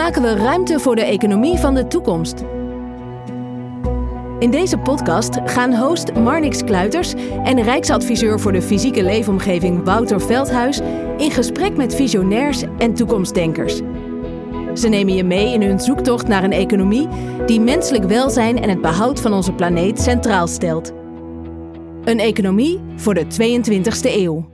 maken we ruimte voor de economie van de toekomst? In deze podcast gaan host Marnix Kluiters en Rijksadviseur voor de fysieke leefomgeving Wouter Veldhuis in gesprek met visionairs en toekomstdenkers. Ze nemen je mee in hun zoektocht naar een economie die menselijk welzijn en het behoud van onze planeet centraal stelt. Een economie voor de 22e eeuw.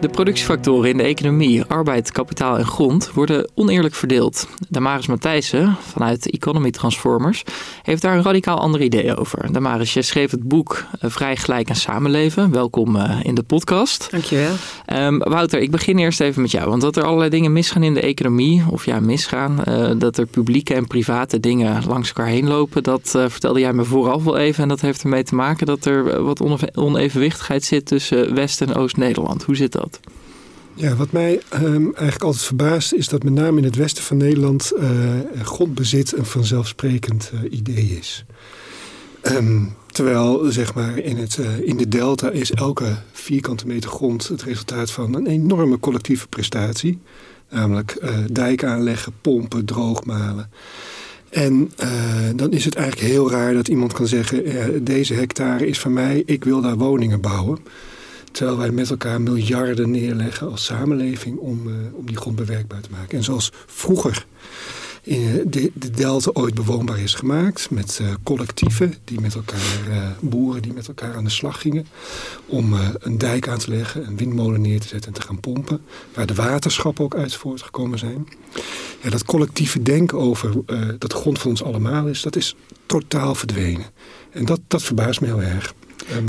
De productiefactoren in de economie, arbeid, kapitaal en grond, worden oneerlijk verdeeld. Damaris Matthijssen vanuit Economy Transformers heeft daar een radicaal ander idee over. Damaris, jij schreef het boek eh, Vrij, Gelijk en Samenleven. Welkom eh, in de podcast. Dankjewel. Um, Wouter, ik begin eerst even met jou. Want dat er allerlei dingen misgaan in de economie, of ja, misgaan, uh, dat er publieke en private dingen langs elkaar heen lopen, dat vertelde jij me vooraf wel even. En dat heeft ermee te maken dat er wat onevenwichtigheid zit tussen West- en Oost-Nederland. Hoe zit dat? Ja, wat mij um, eigenlijk altijd verbaast is dat met name in het westen van Nederland uh, grondbezit een vanzelfsprekend uh, idee is. Um, terwijl zeg maar in, het, uh, in de delta is elke vierkante meter grond het resultaat van een enorme collectieve prestatie. Namelijk dijken aanleggen, pompen, droogmalen. En dan is het eigenlijk heel raar dat iemand kan zeggen: deze hectare is van mij, ik wil daar woningen bouwen. Terwijl wij met elkaar miljarden neerleggen als samenleving om, uh, om die grond bewerkbaar te maken. En zoals vroeger in de, de delta ooit bewoonbaar is gemaakt. Met uh, collectieven, die met elkaar, boeren die met elkaar aan de slag gingen. Om een dijk aan te leggen, een windmolen neer te zetten en te gaan pompen. Waar de waterschappen ook uit voortgekomen zijn. Ja, dat collectieve denken over dat grond van ons allemaal is, dat is totaal verdwenen. En dat, dat verbaast me heel erg. Um,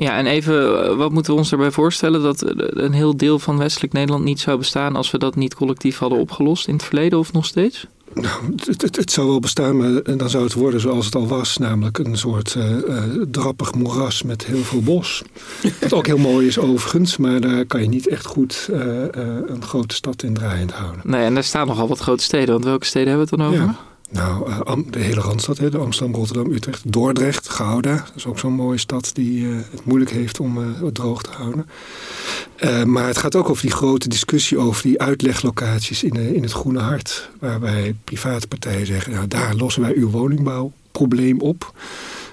ja, en even, eh, wat moeten we ons erbij voorstellen? Dat een heel deel van westelijk Nederland niet zou bestaan als we dat niet collectief hadden opgelost in het verleden of nog steeds? Nou, het, het, het, zou wel bestaan, maar dan zou het worden zoals het al was. Namelijk een soort uh, uh, drappig moeras met heel veel bos. Wat ook heel mooi is overigens, maar daar kan je niet echt goed uh, een grote stad in draaiend houden. Nee, en daar staan nogal wat grote steden. Want welke steden hebben we het dan over? Ja. Nou, uh, de hele Randstad, de Amsterdam, Rotterdam, Utrecht, Dordrecht, Gouda. Dat is ook zo'n mooie stad die uh, het moeilijk heeft om het droog te houden. maar het gaat ook over die grote discussie over die uitleglocaties in, in het Groene Hart. Waarbij private partijen zeggen, nou, daar lossen wij uw woningbouwprobleem op.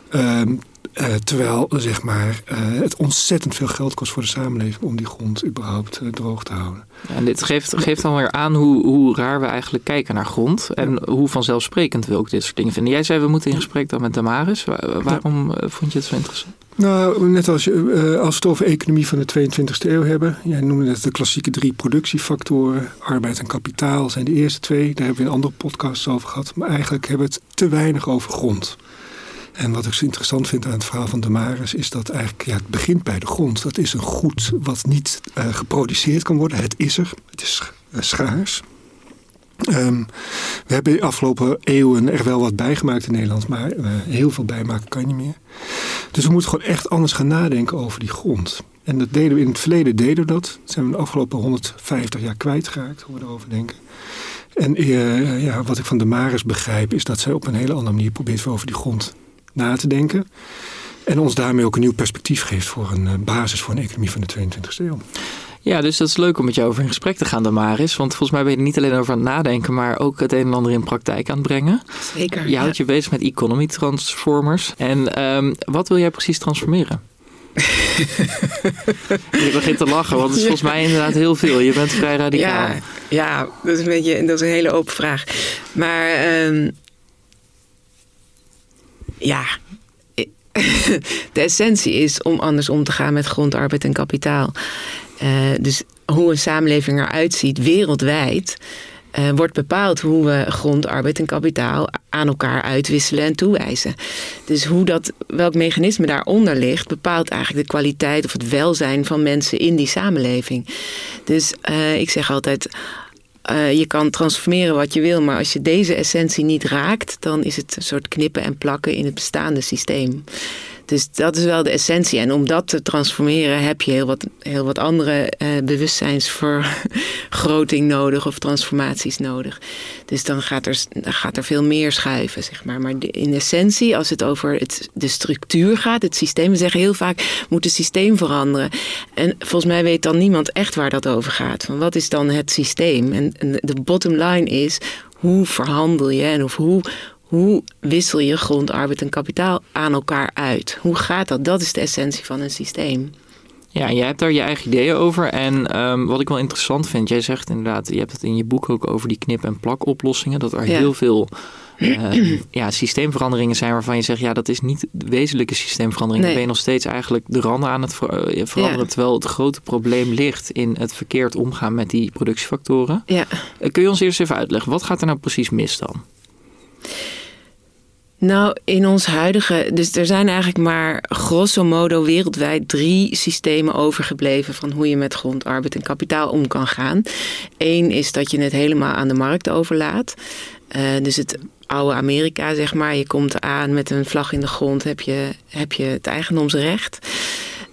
Ehm, uh, terwijl zeg maar, uh, het ontzettend veel geld kost voor de samenleving om die grond überhaupt uh, droog te houden. Ja, en dit geeft, geeft dan weer aan hoe, hoe raar we eigenlijk kijken naar grond en ja. hoe vanzelfsprekend we ook dit soort dingen vinden. Jij zei we moeten in gesprek dan met Damaris. Waar, waarom ja. vond je het zo interessant? Nou, net als, je, als we het over economie van de 22e eeuw hebben. Jij noemde het de klassieke drie productiefactoren. Arbeid en kapitaal zijn de eerste twee. Daar hebben we in andere podcasts over gehad. Maar eigenlijk hebben we het te weinig over grond. En wat ik zo interessant vind aan het verhaal van Damaris is dat eigenlijk ja, het begint bij de grond. Dat is een goed wat niet uh, geproduceerd kan worden. Het is er. Het is uh, schaars. Um, we hebben de afgelopen eeuwen er wel wat bijgemaakt in Nederland, maar uh, heel veel bijmaken kan je niet meer. Dus we moeten gewoon echt anders gaan nadenken over die grond. En dat deden we in het verleden deden we dat. Dat zijn we de afgelopen 150 jaar kwijtgeraakt, hoe we erover denken. En ja, wat ik van de Maris begrijp, is dat zij op een hele andere manier probeert over die grond na te denken. En ons daarmee ook een nieuw perspectief geeft voor een basis voor een economie van de 22e eeuw. Ja, dus dat is leuk om met jou over in gesprek te gaan, Damaris. Want volgens mij ben je er niet alleen over aan het nadenken, maar ook het een en ander in praktijk aan het brengen. Zeker. Je houdt ja. je bezig met economy transformers. En um, wat wil jij precies transformeren? je begint te lachen, want het is volgens mij inderdaad heel veel. Je bent vrij radicaal. Ja, ja dat is een beetje dat is een hele open vraag. Maar um, ja, de essentie is om anders om te gaan met grond, arbeid en kapitaal. Uh, dus hoe een samenleving eruit ziet wereldwijd. Uh, wordt bepaald hoe we grond, arbeid en kapitaal aan elkaar uitwisselen en toewijzen. Dus hoe dat, welk mechanisme daaronder ligt, bepaalt eigenlijk de kwaliteit of het welzijn van mensen in die samenleving. Dus uh, ik zeg altijd. Uh, je kan transformeren wat je wil, maar als je deze essentie niet raakt, dan is het een soort knippen en plakken in het bestaande systeem. Dus dat is wel de essentie. En om dat te transformeren heb je heel wat, heel wat andere uh, bewustzijnsvergroting nodig of transformaties nodig. Dus dan gaat er, gaat er veel meer schuiven, zeg maar. Maar in essentie, als het over het, de structuur gaat, het systeem, we zeggen heel vaak moet het systeem veranderen. En volgens mij weet dan niemand echt waar dat over gaat. Van wat is dan het systeem? En, en de bottom line is, hoe verhandel je en of hoe, hoe wissel je grond, arbeid en kapitaal aan elkaar uit? Hoe gaat dat? Dat is de essentie van een systeem. Ja, jij hebt daar je eigen ideeën over. En um, wat ik wel interessant vind, jij zegt inderdaad, je hebt het in je boek ook over die knip- en plak oplossingen. Dat er heel veel uh, ja, systeemveranderingen zijn waarvan je zegt, ja, dat is niet de wezenlijke systeemverandering. Nee. Dan ben je nog steeds eigenlijk de randen aan het ver veranderen. Ja. Terwijl het grote probleem ligt in het verkeerd omgaan met die productiefactoren. Ja. Uh, kun je ons eerst even uitleggen, wat gaat er nou precies mis dan? Nou, in ons huidige. Dus er zijn eigenlijk maar grosso modo wereldwijd drie systemen overgebleven van hoe je met grond, arbeid en kapitaal om kan gaan. Eén is dat je het helemaal aan de markt overlaat. Uh, dus het oude Amerika, zeg maar. Je komt aan met een vlag in de grond, heb je, heb je het eigendomsrecht.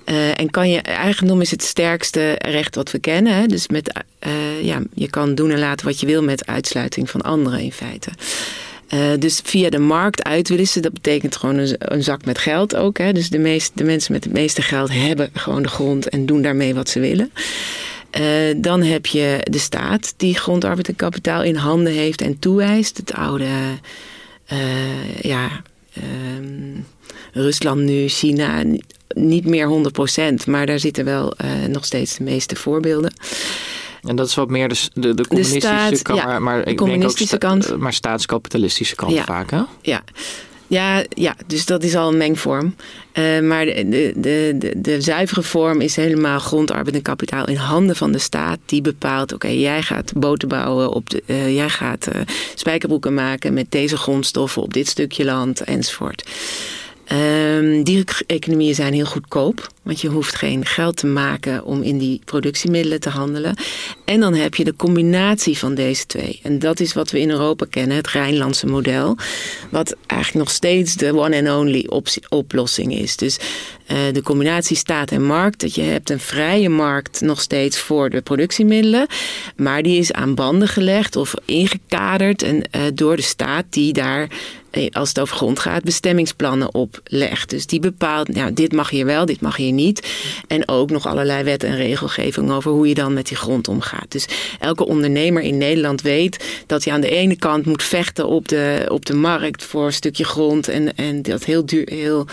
Uh, en kan je, eigendom is het sterkste recht wat we kennen. Dus met, uh, ja, je kan doen en laten wat je wil met uitsluiting van anderen in feite. Uh, dus via de markt uitwissen, dat betekent gewoon een, zak met geld ook. Hè? Dus de, meest, de mensen met het meeste geld hebben gewoon de grond en doen daarmee wat ze willen. Uh, dan heb je de staat die grond, arbeid en kapitaal in handen heeft en toewijst. Het oude, uh, ja, um, Rusland nu, China, niet meer 100%, maar daar zitten wel nog steeds de meeste voorbeelden. En dat is wat meer de, de, de communistische de staat, kant, ja, maar ik communistische denk ook kant. maar staatskapitalistische kant Ja. vaak, hè? Ja. Ja, ja, dus dat is al een mengvorm. Uh, maar de, de, de, de, zuivere vorm is helemaal grond, arbeid en kapitaal in handen van de staat. Die bepaalt, oké, okay, jij gaat boten bouwen, op de, uh, jij gaat uh, spijkerbroeken maken met deze grondstoffen op dit stukje land enzovoort. Um, die economieën zijn heel goedkoop, want je hoeft geen geld te maken om in die productiemiddelen te handelen. En dan heb je de combinatie van deze twee. En dat is wat we in Europa kennen, het Rijnlandse model. Wat eigenlijk nog steeds de one and only op oplossing is. Dus uh, de combinatie staat en markt. Dat je hebt een vrije markt nog steeds voor de productiemiddelen. Maar die is aan banden gelegd of ingekaderd en, uh, door de staat die daar als het over grond gaat, bestemmingsplannen oplegt. Dus die bepaalt, nou, dit mag hier wel, dit mag hier niet. En ook nog allerlei wet en regelgeving over hoe je dan met die grond omgaat. Dus elke ondernemer in Nederland weet dat hij aan de ene kant moet vechten op de, op de markt voor een stukje grond. En, en dat heel duur, heel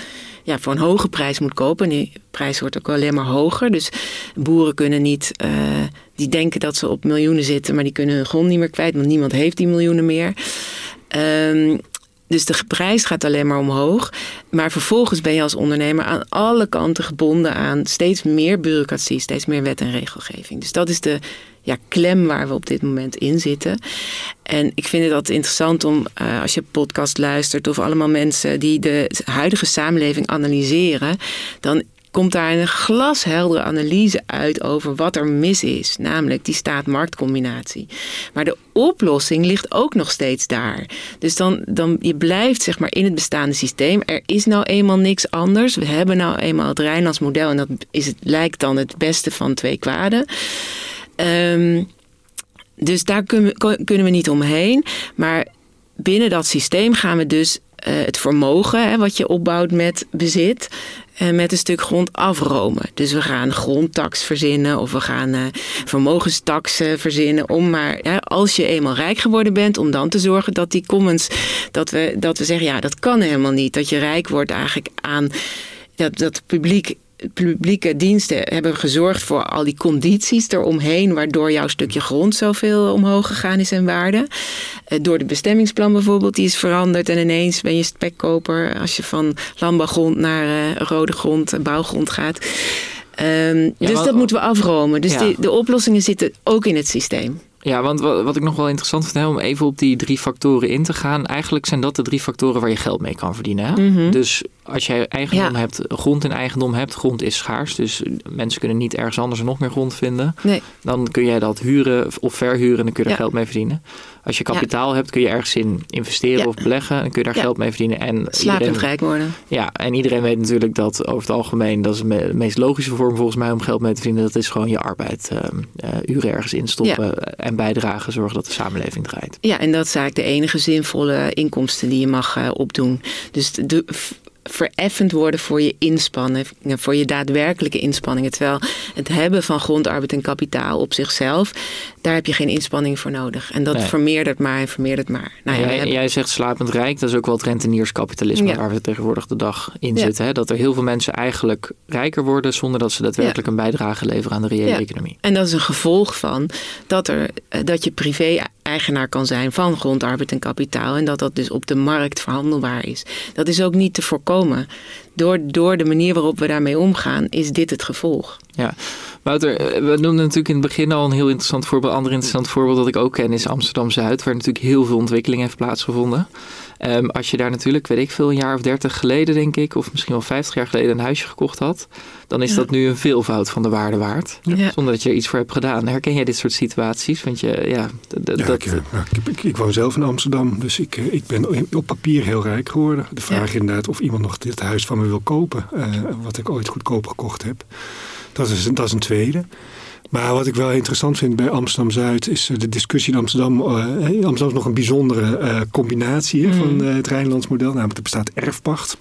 ja, voor een hoge prijs moet kopen. En die prijs wordt ook alleen maar hoger. Dus boeren kunnen niet, uh, die denken dat ze op miljoenen zitten, maar die kunnen hun grond niet meer kwijt, want niemand heeft die miljoenen meer. Um, dus de prijs gaat alleen maar omhoog. Maar vervolgens ben je als ondernemer aan alle kanten gebonden aan steeds meer bureaucratie, steeds meer wet en regelgeving. Dus dat is de ja, klem waar we op dit moment in zitten. En ik vind het altijd interessant om, uh, als je podcast luistert of allemaal mensen die de huidige samenleving analyseren, dan komt daar een glasheldere analyse uit over wat er mis is. Namelijk die staat-marktcombinatie. Maar de oplossing ligt ook nog steeds daar. Dus dan, dan je blijft zeg maar in het bestaande systeem. Er is nou eenmaal niks anders. We hebben nou eenmaal het Rijnlands model. En dat is het, lijkt dan het beste van twee kwaden. Um, dus daar kunnen we, kunnen we niet omheen. Maar binnen dat systeem gaan we dus uh, het vermogen hè, wat je opbouwt met bezit met een stuk grond afromen. Dus we gaan grondtax verzinnen of we gaan uh, vermogenstax verzinnen om maar als je eenmaal rijk geworden bent om dan te zorgen dat die commons dat we dat we zeggen ja dat kan helemaal niet dat je rijk wordt eigenlijk aan dat dat publiek publieke diensten hebben gezorgd voor al die condities eromheen, waardoor jouw stukje grond zoveel omhoog gegaan is in waarde. Door de bestemmingsplan bijvoorbeeld, die is veranderd en ineens ben je spekkoper als je van landbouwgrond naar uh, rode grond, bouwgrond gaat. Um, ja, dus dat moeten we afromen. Dus ja. die, de oplossingen zitten ook in het systeem. Ja, want wat ik nog wel interessant vind, om even op die drie factoren in te gaan. Eigenlijk zijn dat de drie factoren waar je geld mee kan verdienen. Hè? Mhm. Dus als jij eigendom hebt, grond in eigendom hebt, grond is schaars. Dus mensen kunnen niet ergens anders nog meer grond vinden. Nee. Dan kun jij dat huren of verhuren en dan kun je er geld mee verdienen. Als je kapitaal hebt, kun je ergens in investeren of beleggen. En kun je daar geld mee verdienen. En Slapend rijk worden. Ja, en iedereen weet natuurlijk dat over het algemeen, dat is de meest logische vorm volgens mij om geld mee te verdienen. Dat is gewoon je arbeid, uh, uren ergens instoppen en bijdragen, zorgen dat de samenleving draait. Ja, en dat is eigenlijk de enige zinvolle inkomsten die je mag uh, opdoen. Dus de, vereffend worden voor je inspanningen, voor je daadwerkelijke inspanningen. Terwijl het hebben van grondarbeid en kapitaal op zichzelf, daar heb je geen inspanning voor nodig. En dat nee. vermeerdert maar en vermeerdert maar. Nou ja, jij, jij, zegt slapend rijk, dat is ook wel het rentenierskapitalisme ja. waar we tegenwoordig de dag in zitten. Hè? Dat er heel veel mensen eigenlijk rijker worden zonder dat ze daadwerkelijk een bijdrage leveren aan de reële economie. En dat is een gevolg van dat, er, eh, dat je privé eigenaar kan zijn van grondarbeid en kapitaal. En dat dat dus op de markt verhandelbaar is. Dat is ook niet te voorkomen. Door, door de manier waarop we daarmee omgaan, is dit het gevolg. Ja, Wouter, eh, we noemden natuurlijk in het begin al een heel interessant voorbeeld. Een ander interessant voorbeeld dat ik ook ken is Amsterdam-Zuid, waar natuurlijk heel veel ontwikkeling heeft plaatsgevonden. Um, als je daar natuurlijk, weet ik veel, een jaar of dertig geleden denk ik, of misschien wel vijftig jaar geleden een huisje gekocht had, dan is dat nu een veelvoud van de waarde waard. Ja. Zonder dat je er iets voor hebt gedaan. Herken jij dit soort situaties? Want je, ja, ja dat... ik, nou, ik, ik, woon zelf in Amsterdam, dus ik, eh, ik ben op papier heel rijk geworden. De vraag is inderdaad of iemand nog dit huis van me wil kopen, uh, wat ik ooit goedkoop gekocht heb. Dat is, dat is een tweede. Maar wat ik wel interessant vind bij Amsterdam-Zuid is eh, de discussie in Amsterdam. Uh, Amsterdam is nog een bijzondere uh, combinatie mm. van uh, het Rijnlands model. Namelijk er bestaat erfpacht.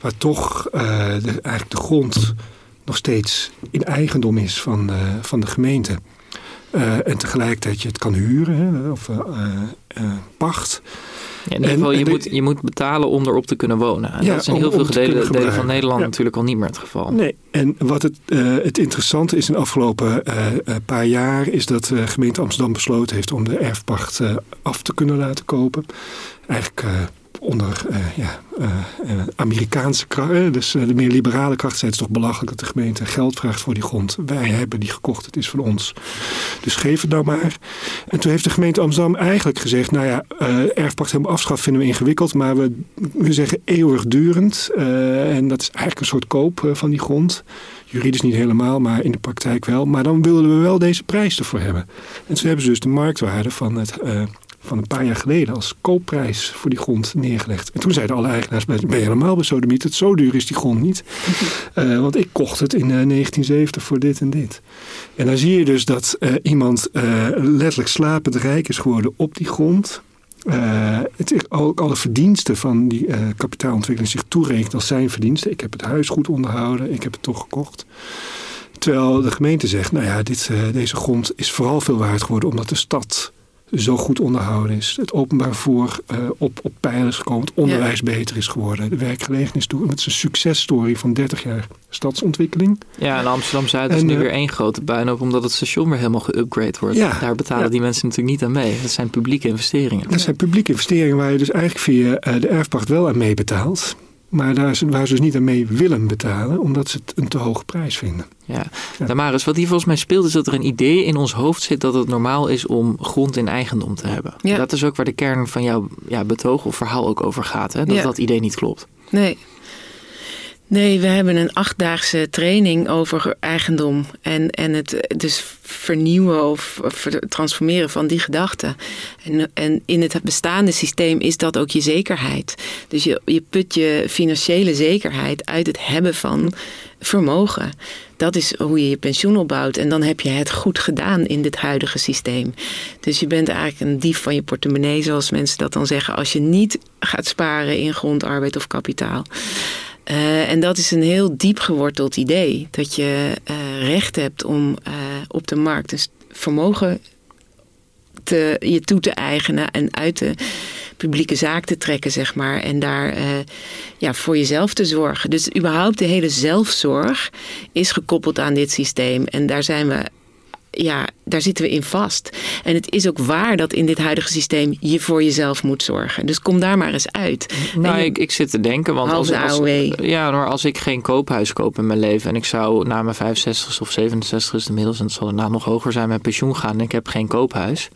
Waar toch de, eigenlijk de grond nog steeds in eigendom is van, van de gemeente. en tegelijkertijd je het kan huren hè, of pacht. In ieder geval, je, moet, je moet betalen om erop te kunnen wonen. ja, dat is in heel veel delen, delen van Nederland natuurlijk al niet meer het geval. Nee, en wat het, uh, het interessante is in de afgelopen uh, paar jaar... is dat de gemeente Amsterdam besloten heeft om de erfpacht af te kunnen laten kopen. Eigenlijk onder uh, ja, uh, Amerikaanse krachten, dus de meer liberale kracht, zijn het toch belachelijk dat de gemeente geld vraagt voor die grond. Wij hebben die gekocht, het is van ons. Dus geef het nou maar. En toen heeft de gemeente Amsterdam eigenlijk gezegd, nou ja, erfpacht helemaal afschaffen vinden we ingewikkeld, maar we, we zeggen eeuwigdurend. en dat is eigenlijk een soort koop van die grond. Juridisch niet helemaal, maar in de praktijk wel. Maar dan wilden we wel deze prijs ervoor hebben. En toen hebben ze dus de marktwaarde van het van een paar jaar geleden als koopprijs voor die grond neergelegd. En toen zeiden alle eigenaars, ben je helemaal besodemiet, het zo duur is die grond niet. Uh, want ik kocht het in uh, eh, 1970 voor dit en dit. En dan zie je dus dat uh, iemand letterlijk slapend rijk is geworden op die grond. het, ook alle verdiensten van die kapitaalontwikkeling zich toerekent als zijn verdiensten. Ik heb het huis goed onderhouden, ik heb het toch gekocht. Terwijl de gemeente zegt, nou ja, dit, deze grond is vooral veel waard geworden omdat de stad zo goed onderhouden is. Het openbaar vervoer uh, op, op pijlen is gekomen. Het onderwijs beter is geworden. De werkgelegenheid Het is een successtory van 30 jaar stadsontwikkeling. Ja, en Amsterdam-Zuid is nu uh, weer één grote puinhoop... omdat het station weer helemaal geüpgrade wordt. Ja, Daar betalen ja. die mensen natuurlijk niet aan mee. Dat zijn publieke investeringen. Dat zijn publieke investeringen waar je dus eigenlijk via uh, de erfpacht wel aan meebetaalt. Maar daar, waar ze dus niet aan mee willen betalen, omdat ze het een te hoge prijs vinden. Ja. ja. Damaris, wat hier volgens mij speelt, is dat er een idee in ons hoofd zit dat het normaal is om grond in eigendom te hebben. Ja. Dat is ook waar de kern van jouw ja, betoog of verhaal ook over gaat. Hè? Dat ja. dat idee niet klopt. Nee. Nee, we hebben een achtdaagse training over eigendom. En, en het dus vernieuwen of transformeren van die gedachten. En, en in het bestaande systeem is dat ook je zekerheid. Dus je, je put je financiële zekerheid uit het hebben van vermogen. Dat is hoe je je pensioen opbouwt. En dan heb je het goed gedaan in dit huidige systeem. Dus je bent eigenlijk een dief van je portemonnee, zoals mensen dat dan zeggen, als je niet gaat sparen in grondarbeid of kapitaal. Uh, en dat is een heel diep geworteld idee. Dat je uh, recht hebt om uh, op de markt een vermogen te, je toe te eigenen en uit de publieke zaak te trekken, zeg maar. En daar ja, voor jezelf te zorgen. Dus überhaupt de hele zelfzorg is gekoppeld aan dit systeem. En daar zijn we ja, daar zitten we in vast. En het is ook waar dat in dit huidige systeem je voor jezelf moet zorgen. Dus kom daar maar eens uit. Nou, ik, ik zit te denken, want als, als, ja, maar als ik geen koophuis koop in mijn leven en ik zou na mijn 65 of 67 inmiddels, en het zal daarna nog hoger zijn, mijn pensioen gaan en ik heb geen koophuis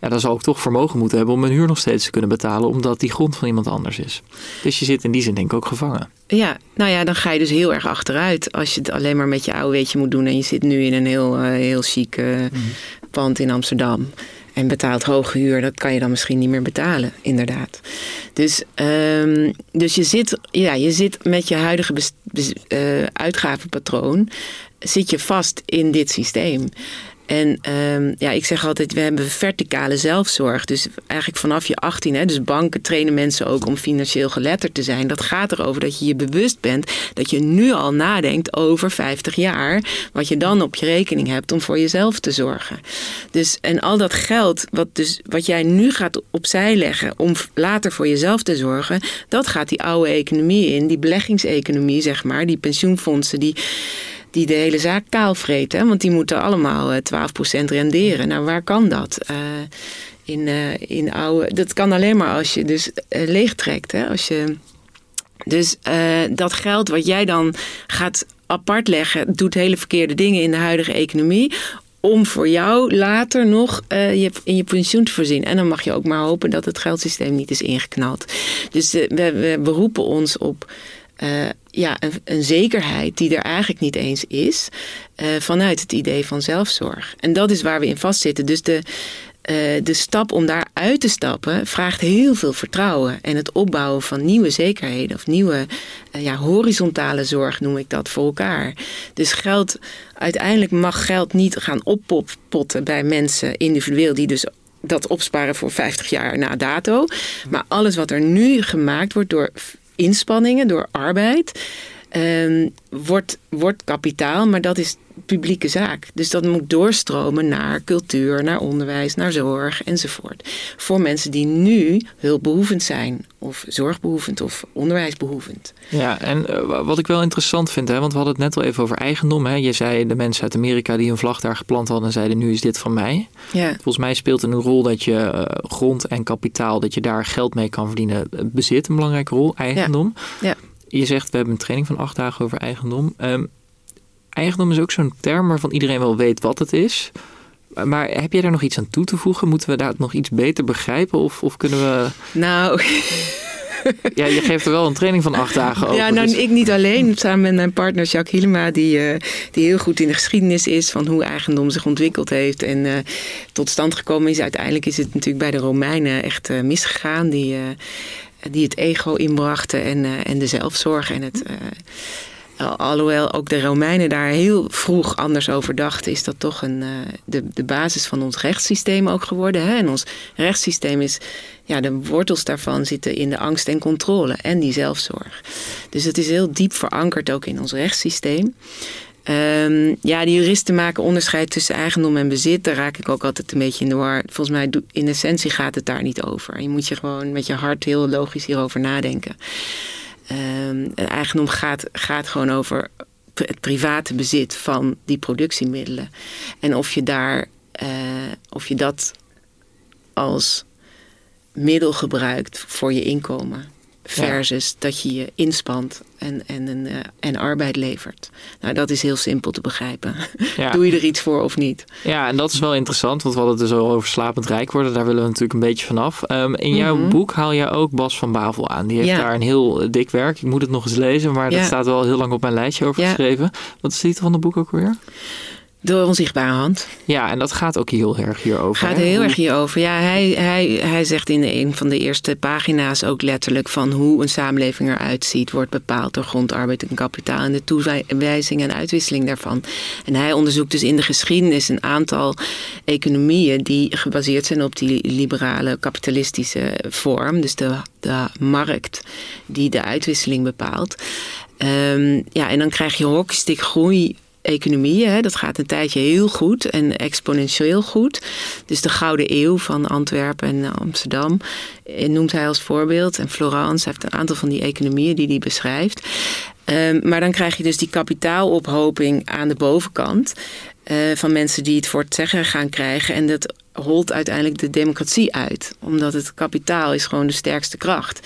ja, dan zal ik toch vermogen moeten hebben om mijn huur nog steeds te kunnen betalen, omdat die grond van iemand anders is. Dus je zit in die zin denk ik ook gevangen. Ja, nou ja, dan ga je dus heel erg achteruit als je het alleen maar met je oude weetje moet doen en je zit nu in een heel, uh, heel chic uh, pand in Amsterdam en betaalt hoge huur, dat kan je dan misschien niet meer betalen, inderdaad. Dus, um, dus je, zit, ja, je zit met je huidige uh, uitgavenpatroon, zit je vast in dit systeem. En um, ja, ik zeg altijd, we hebben verticale zelfzorg. Dus eigenlijk vanaf je 18, hè, dus banken trainen mensen ook om financieel geletterd te zijn. Dat gaat erover dat je je bewust bent dat je nu al nadenkt over 50 jaar, wat je dan op je rekening hebt om voor jezelf te zorgen. Dus en al dat geld wat, dus, wat jij nu gaat opzij leggen om later voor jezelf te zorgen, dat gaat die oude economie in, die beleggingseconomie, zeg maar, die pensioenfondsen, die die de hele zaak kaalvreten. Want die moeten allemaal 12% eh, renderen. Nou, waar kan dat? Uh, in, uh, in oude, dat kan alleen maar als je dus uh, leegtrekt. Hè? Als je, dus dat geld wat jij dan gaat apart leggen, doet hele verkeerde dingen in de huidige economie om voor jou later nog je, in je pensioen te voorzien. En dan mag je ook maar hopen dat het geldsysteem niet is ingeknald. Dus we, we beroepen ons op ja, een, zekerheid die er eigenlijk niet eens is, uh, vanuit het idee van zelfzorg. En dat is waar we in vastzitten. Dus de, uh, de stap om daar uit te stappen vraagt heel veel vertrouwen en het opbouwen van nieuwe zekerheden of nieuwe ja, horizontale zorg noem ik dat voor elkaar. Dus geld, uiteindelijk mag geld niet gaan oppotten bij mensen individueel die dus dat opsparen voor 50 jaar na dato. Maar alles wat er nu gemaakt wordt door inspanningen, door arbeid, um, wordt, wordt kapitaal, maar dat is publieke zaak. Dus dat moet doorstromen naar cultuur, naar onderwijs, naar zorg enzovoort. Voor mensen die nu hulpbehoevend zijn, of zorgbehoevend of onderwijsbehoevend. Ja, en uh, wat ik wel interessant vind, hè, want we hadden het net al even over eigendom. Hè. Je zei de mensen uit Amerika die een vlag daar geplant hadden, zeiden nu is dit van mij. Ja. Volgens mij speelt een rol dat je uh, grond en kapitaal, dat je daar geld mee kan verdienen, bezit een belangrijke rol, eigendom. Ja. ja. Je zegt we hebben een training van acht dagen over eigendom. Um, eigendom is ook zo'n term waarvan iedereen wel weet wat het is. Maar heb jij daar nog iets aan toe te voegen? Moeten we daar nog iets beter begrijpen? Of, of kunnen we. Nou. Ja, je geeft er wel een training van acht dagen over. Ja, nou, dus... ik niet alleen. Samen met mijn partner Jacques Hielema, die, uh, die heel goed in de geschiedenis is van hoe eigendom zich ontwikkeld heeft en uh, tot stand gekomen is. Uiteindelijk is het natuurlijk bij de Romeinen echt uh, misgegaan, die, die het ego inbrachten en, en de zelfzorg en het alhoewel ook de Romeinen daar heel vroeg anders over dachten, is dat toch een, uh, de, de basis van ons rechtssysteem ook geworden. Hè? En ons rechtssysteem is, ja, de wortels daarvan zitten in de angst en controle en die zelfzorg. Dus het is heel diep verankerd ook in ons rechtssysteem. Um, ja, de juristen maken onderscheid tussen eigendom en bezit. Daar raak ik ook altijd een beetje in de war. Volgens mij, in essentie gaat het daar niet over. Je moet je gewoon met je hart heel logisch hierover nadenken. Um, eigendom gaat, gaat gewoon over het private bezit van die productiemiddelen. En of je daar, uh, of je dat als middel gebruikt voor je inkomen. Versus dat je je inspant en, en, en, uh, en arbeid levert. Nou, dat is heel simpel te begrijpen. Ja. Doe je er iets voor of niet? Ja, en dat is wel interessant, want we hadden het dus al over slapend rijk worden. Daar willen we natuurlijk een beetje vanaf. Um, in jouw mm -hmm. boek haal je ook Bas van Bavel aan. Die heeft ja. daar een heel dik werk. Ik moet het nog eens lezen, maar dat staat wel heel lang op mijn lijstje over geschreven. Wat is de titel van het boek ook weer? De onzichtbare hand. Ja, en dat gaat ook heel erg hierover. Gaat heel erg hierover. Ja, hij, hij, hij zegt in een van de eerste pagina's ook letterlijk van hoe een samenleving eruit ziet, wordt bepaald door grondarbeid en kapitaal en de toewijzing en uitwisseling daarvan. En hij onderzoekt dus in de geschiedenis een aantal economieën die gebaseerd zijn op die liberale kapitalistische vorm. Dus de, de markt die de uitwisseling bepaalt. Um, ja, en dan krijg je hockeystick groei economieën. Hè. Dat gaat een tijdje heel goed en exponentieel goed. Dus de Gouden Eeuw van Antwerpen en Amsterdam eh, noemt hij als voorbeeld. En Florence heeft een aantal van die economieën die hij beschrijft. Um, maar dan krijg je dus die kapitaalophoping aan de bovenkant. Uh, van mensen die het voor het zeggen gaan krijgen. En dat holt uiteindelijk de democratie uit. Omdat het kapitaal is gewoon de sterkste kracht.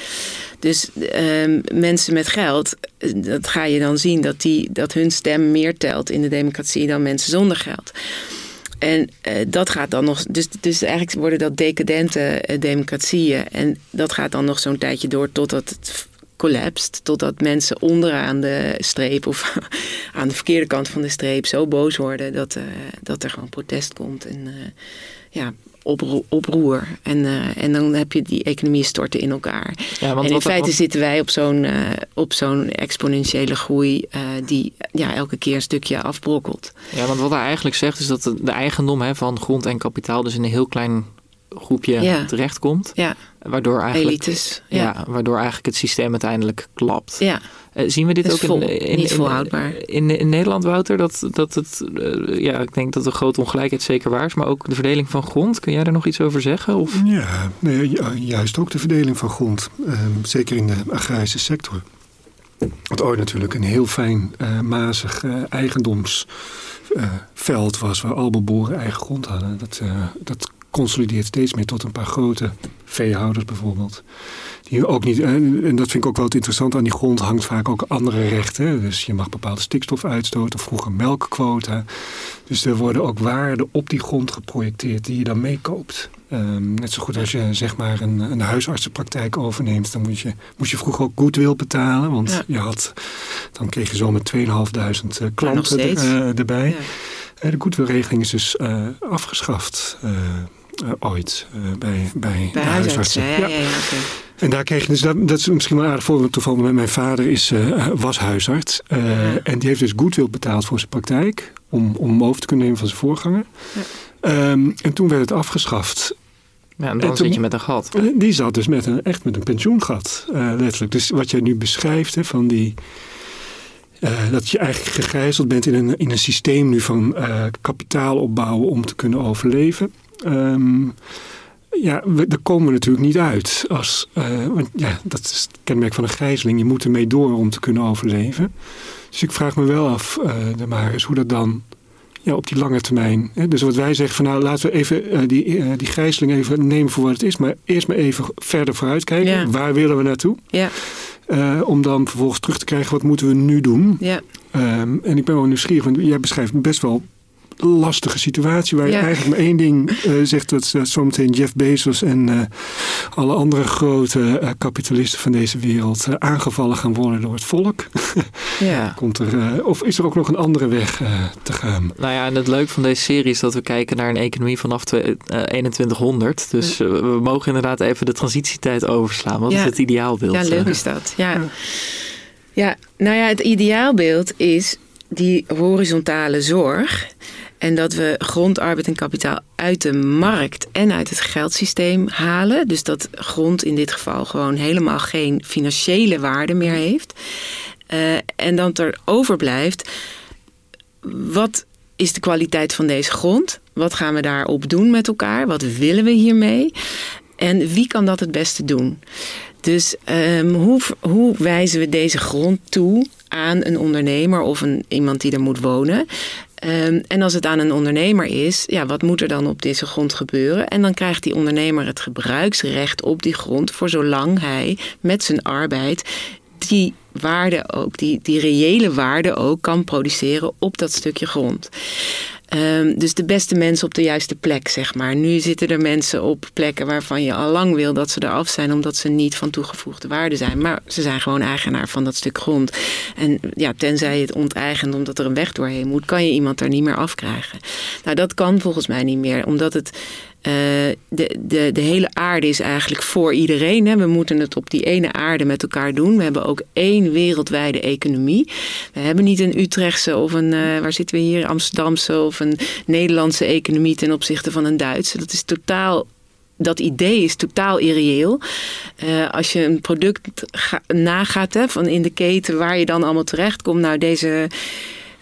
Dus uh, mensen met geld, dat ga je dan zien dat, die, dat hun stem meer telt in de democratie dan mensen zonder geld. En dat gaat dan nog. Dus, dus eigenlijk worden dat decadente democratieën. En dat gaat dan nog zo'n tijdje door totdat het collapst. Totdat mensen onderaan de streep of aan de verkeerde kant van de streep zo boos worden dat, dat er gewoon protest komt. En ja, oproer. En, uh, en dan heb je die economie storten in elkaar. Ja, want en in feite zitten wij op zo'n uh, op zo'n exponentiële groei uh, die ja, elke keer een stukje afbrokkelt. Ja, want wat hij eigenlijk zegt is dat de, de eigendom hè, van grond en kapitaal dus in een heel klein groepje ja. terechtkomt. Ja. Waardoor eigenlijk, Elites. Ja. ja. waardoor eigenlijk het systeem uiteindelijk klapt. Ja. Uh, zien we dit ook vol, in, in, niet volhoudbaar. In, in, in, Nederland, Wouter? Dat, dat het, uh, ja, ik denk dat de grote ongelijkheid zeker waar is, maar ook de verdeling van grond. Kun jij daar nog iets over zeggen? Of? Ja, nee, juist ook de verdeling van grond. Uh, zeker in de agrarische sector. Wat ooit natuurlijk een heel fijn, uh, mazig eigendomsveld was, waar alle boeren eigen grond hadden. Dat, dat consolideert steeds meer tot een paar grote veehouders bijvoorbeeld. Die ook niet, en dat vind ik ook wel het interessant, aan die grond hangt vaak ook andere rechten. Dus je mag bepaalde stikstof uitstoten, of vroeger melkquota. Dus er worden ook waarden op die grond geprojecteerd die je dan meekoopt. Um, net zo goed als je zeg maar een, een huisartsenpraktijk overneemt, dan moet je, moest je vroeger ook goodwill betalen. Want ja. je had, dan kreeg je zo met 2.500 uh, klanten er, uh, erbij. Ja. de goodwillregeling is dus afgeschaft. Uh, ooit uh, bij, bij, bij de huisartsen. Ja, ja. Ja, okay. En daar kreeg je, dus dat, dat is misschien wel een aardig voorbeeld toevallig. Met mijn vader is, uh, was huisarts. En die heeft dus goodwill betaald voor zijn praktijk. Om, om hem over te kunnen nemen van zijn voorganger. Um, en toen werd het afgeschaft. Ja, en dan en toen, zit je met een gat. Die zat dus met een, echt met een pensioengat, letterlijk. Dus wat jij nu beschrijft hè, van die... Uh, dat je eigenlijk gegijzeld bent in een, in een systeem nu van uh, kapitaal opbouwen om te kunnen overleven. Um, ja, we, daar komen we natuurlijk niet uit. Als, uh, want ja, dat is het kenmerk van een gijzeling. Je moet ermee door om te kunnen overleven. Dus ik vraag me wel af, uh, de Maris, hoe dat dan ja, op die lange termijn. Hè? Dus wat wij zeggen van nou laten we even uh, die, uh, die gijzeling even nemen voor wat het is. Maar eerst maar even verder vooruit kijken. Ja. Waar willen we naartoe? Ja. Uh, om dan vervolgens terug te krijgen wat moeten we nu doen. Ja. Um, en ik ben wel nieuwsgierig, want jij beschrijft best wel lastige situatie waar je ja. eigenlijk maar één ding uh, zegt dat uh, zometeen Jeff Bezos en uh, alle andere grote kapitalisten van deze wereld aangevallen gaan worden door het volk. ja. Komt er, of is er ook nog een andere weg te gaan? Nou ja, en het leuke van deze serie is dat we kijken naar een economie vanaf 2100. Dus ja. we mogen inderdaad even de transitietijd overslaan. Wat ja. is het ideaalbeeld? Ja, leuk is dat. Ja. ja, nou ja, het ideaalbeeld is die horizontale zorg. En dat we grond, arbeid en kapitaal uit de markt en uit het geldsysteem halen. Dus dat grond in dit geval gewoon helemaal geen financiële waarde meer heeft. Uh, en dan er overblijft, wat is de kwaliteit van deze grond? Wat gaan we daarop doen met elkaar? Wat willen we hiermee? En wie kan dat het beste doen? Dus um, hoe, hoe wijzen we deze grond toe aan een ondernemer of een, iemand die er moet wonen? Um, en als het aan een ondernemer is, ja, wat moet er dan op deze grond gebeuren? En dan krijgt die ondernemer het gebruiksrecht op die grond voor zolang hij met zijn arbeid die waarde ook, die, die reële waarde ook kan produceren op dat stukje grond. Um, dus de beste mensen op de juiste plek, zeg maar. Nu zitten er mensen op plekken waarvan je al lang wil dat ze eraf zijn, omdat ze niet van toegevoegde waarde zijn. Maar ze zijn gewoon eigenaar van dat stuk grond. En ja, tenzij je het onteigent omdat er een weg doorheen moet, kan je iemand daar niet meer afkrijgen. Nou, dat kan volgens mij niet meer, omdat het de, de, de hele aarde is eigenlijk voor iedereen. Hè. We moeten het op die ene aarde met elkaar doen. We hebben ook één wereldwijde economie. We hebben niet een Utrechtse of een, uh, waar zitten we hier, Amsterdamse of een Nederlandse economie ten opzichte van een Duitse. Dat is totaal dat idee is totaal irreëel. Uh, als je een product ga, nagaat hè, van in de keten waar je dan allemaal terecht komt. Nou, deze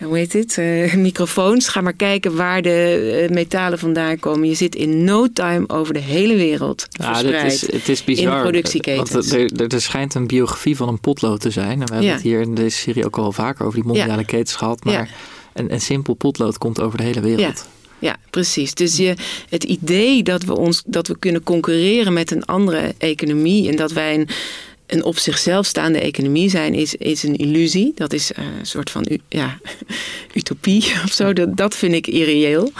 hoe heet dit, uh, microfoons. Ga maar kijken waar de uh, metalen vandaan komen. Je zit in no time over de hele wereld ja, verspreid. Is, het is bizar. In productieketens. Want er, er, schijnt een biografie van een potlood te zijn. En we hebben ja. het hier in deze serie ook al vaker over die mondiale ja. ketens gehad. Maar ja. een, een simpel potlood komt over de hele wereld. Ja, precies. Dus je, het idee dat we, ons, dat we kunnen concurreren met een andere economie en dat wij een, een op zichzelf staande economie zijn, is, is een illusie. Dat is uh, een soort van ja, utopie of zo. Dat, dat vind ik irreëel.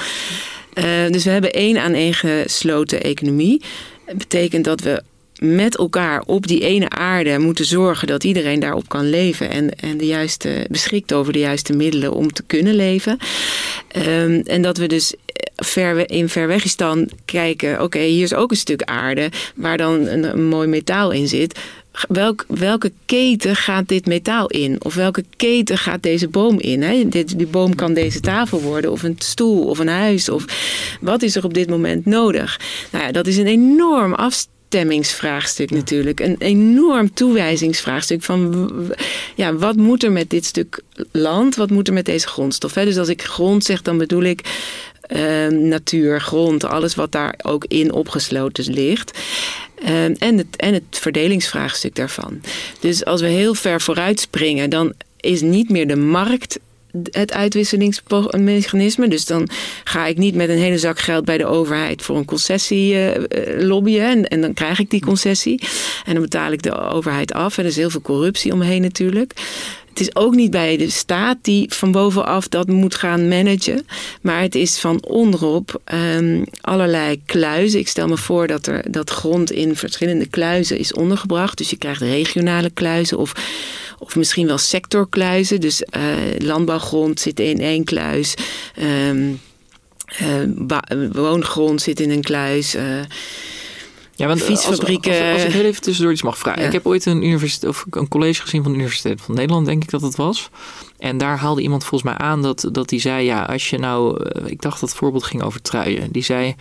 dus we hebben één aan één gesloten economie. Dat betekent dat we met elkaar op die ene aarde moeten zorgen dat iedereen daarop kan leven en, en de juiste, beschikt over de juiste middelen om te kunnen leven. Ehm, en dat we dus ver, in Verwegistan kijken, oké, hier is ook een stuk aarde waar dan een mooi metaal in zit. Welk, welke keten gaat dit metaal in? Of welke keten gaat deze boom in? Hè? Dit, die boom kan deze tafel worden, of een stoel, of een huis. Of wat is er op dit moment nodig? Nou ja, dat is een enorm afstand stemmingsvraagstuk natuurlijk. Een enorm toewijzingsvraagstuk van ja, wat moet er met dit stuk land, wat moet er met deze grondstof. Hè? Dus als ik grond zeg, dan bedoel ik uh, natuur, grond, alles wat daar ook in opgesloten ligt. Uh, en, het, en het verdelingsvraagstuk daarvan. Dus als we heel ver vooruit springen, dan is niet meer de markt het uitwisselingsmechanisme. Dus dan ga ik niet met een hele zak geld bij de overheid voor een concessie uh, lobbyen. En, en, dan krijg ik die concessie. En dan betaal ik de overheid af. En er is heel veel corruptie omheen natuurlijk. Het is ook niet bij de staat die van bovenaf dat moet gaan managen. Maar het is van onderop um, allerlei kluizen. Ik stel me voor dat, er, dat grond in verschillende kluizen is ondergebracht. Dus je krijgt regionale kluizen of, of misschien wel sectorkluizen. Dus uh, landbouwgrond zit in één kluis. Um, woongrond zit in een kluis. Uh, ja, want fietsfabrieken. Als, als, ik heel even tussendoor iets mag vragen. Ik heb ooit een, universiteit, of een college gezien van de Universiteit van Nederland, denk ik dat het was. En daar haalde iemand volgens mij aan dat, dat die zei: Ja, als je nou. Ik dacht dat het voorbeeld ging over truien. Die zei.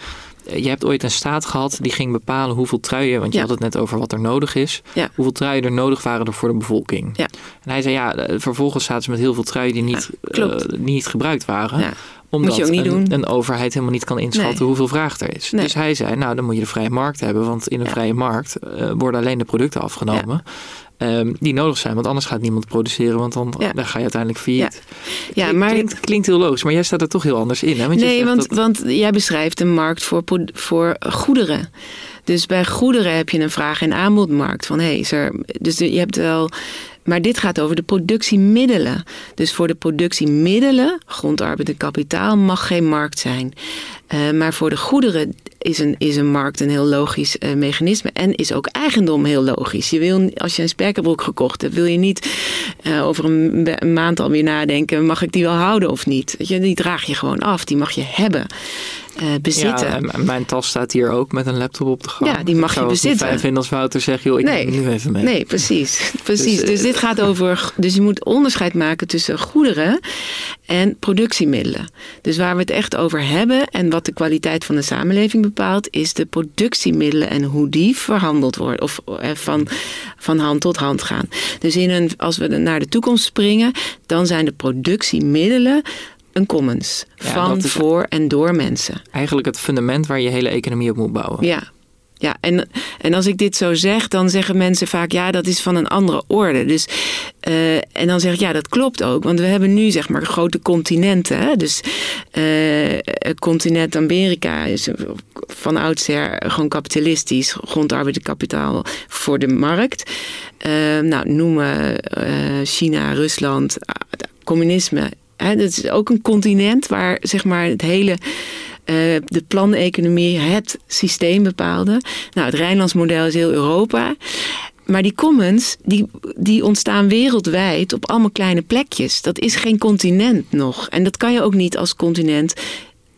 Je hebt ooit een staat gehad die ging bepalen hoeveel truien, want je had het net over wat er nodig is, ja. hoeveel truien er nodig waren er voor de bevolking. Ja. En hij zei ja, vervolgens zaten ze met heel veel truien die niet, uh, niet gebruikt waren omdat een, overheid helemaal niet kan inschatten Nee. hoeveel vraag er is. Nee. Dus hij zei, nou dan moet je de vrije markt hebben. Want in een vrije markt eh, worden alleen de producten afgenomen. Ehm, die nodig zijn. Want anders gaat niemand produceren. Want dan, Ja. dan ga je uiteindelijk failliet. Ja, Klink- maar Klinkt, klinkt heel logisch. Maar jij staat er toch heel anders in. Hè? Want nee, want, dat- want jij beschrijft een markt voor, voor goederen. Dus bij goederen heb je een vraag- en aanbodmarkt. Van, hey, is er, dus je hebt wel. Maar dit gaat over de productiemiddelen. Dus voor de productiemiddelen, grondarbeid en kapitaal, mag geen markt zijn. Eh, maar voor de goederen is een, is een markt een heel logisch eh, mechanisme. En is ook eigendom heel logisch. Je wil, als je een spijkerbroek gekocht hebt, wil je niet eh, over een, een maand alweer nadenken: mag ik die wel houden of niet? Je, die draag je gewoon af, die mag je hebben, eh, bezitten. Ja, en mijn tas staat hier ook met een laptop op de gang. Ja, die mag Ik je bezitten. fijn vinden als Wouter zegt, joh, ik Nee. neem nu even mee. Nee, precies. precies. Dus, Dus, dit gaat over. Dus je moet onderscheid maken tussen goederen en productiemiddelen. Dus waar we het echt over hebben en wat de kwaliteit van de samenleving bepaalt, is de productiemiddelen en hoe die verhandeld worden. Of eh, van, van hand tot hand gaan. Dus in een, als we naar de toekomst springen, dan zijn de productiemiddelen een commons. Ja, van, voor en door mensen. Eigenlijk het fundament waar je hele economie op moet bouwen. Ja. Ja, en, en als ik dit zo zeg, dan zeggen mensen vaak: ja, dat is van een andere orde. Dus, eh, en dan zeg ik: ja, dat klopt ook. Want we hebben nu zeg maar grote continenten. Hè? Dus het continent Amerika is van oudsher gewoon kapitalistisch, grondarbeid en kapitaal voor de markt. Eh, nou, noemen China, Rusland, communisme. Dat is ook een continent waar zeg maar het hele eh, de planeconomie het systeem bepaalde. Nou, het Rijnlands model is heel Europa. Maar die commons, die, die ontstaan wereldwijd op allemaal kleine plekjes. Dat is geen continent nog. En dat kan je ook niet als continent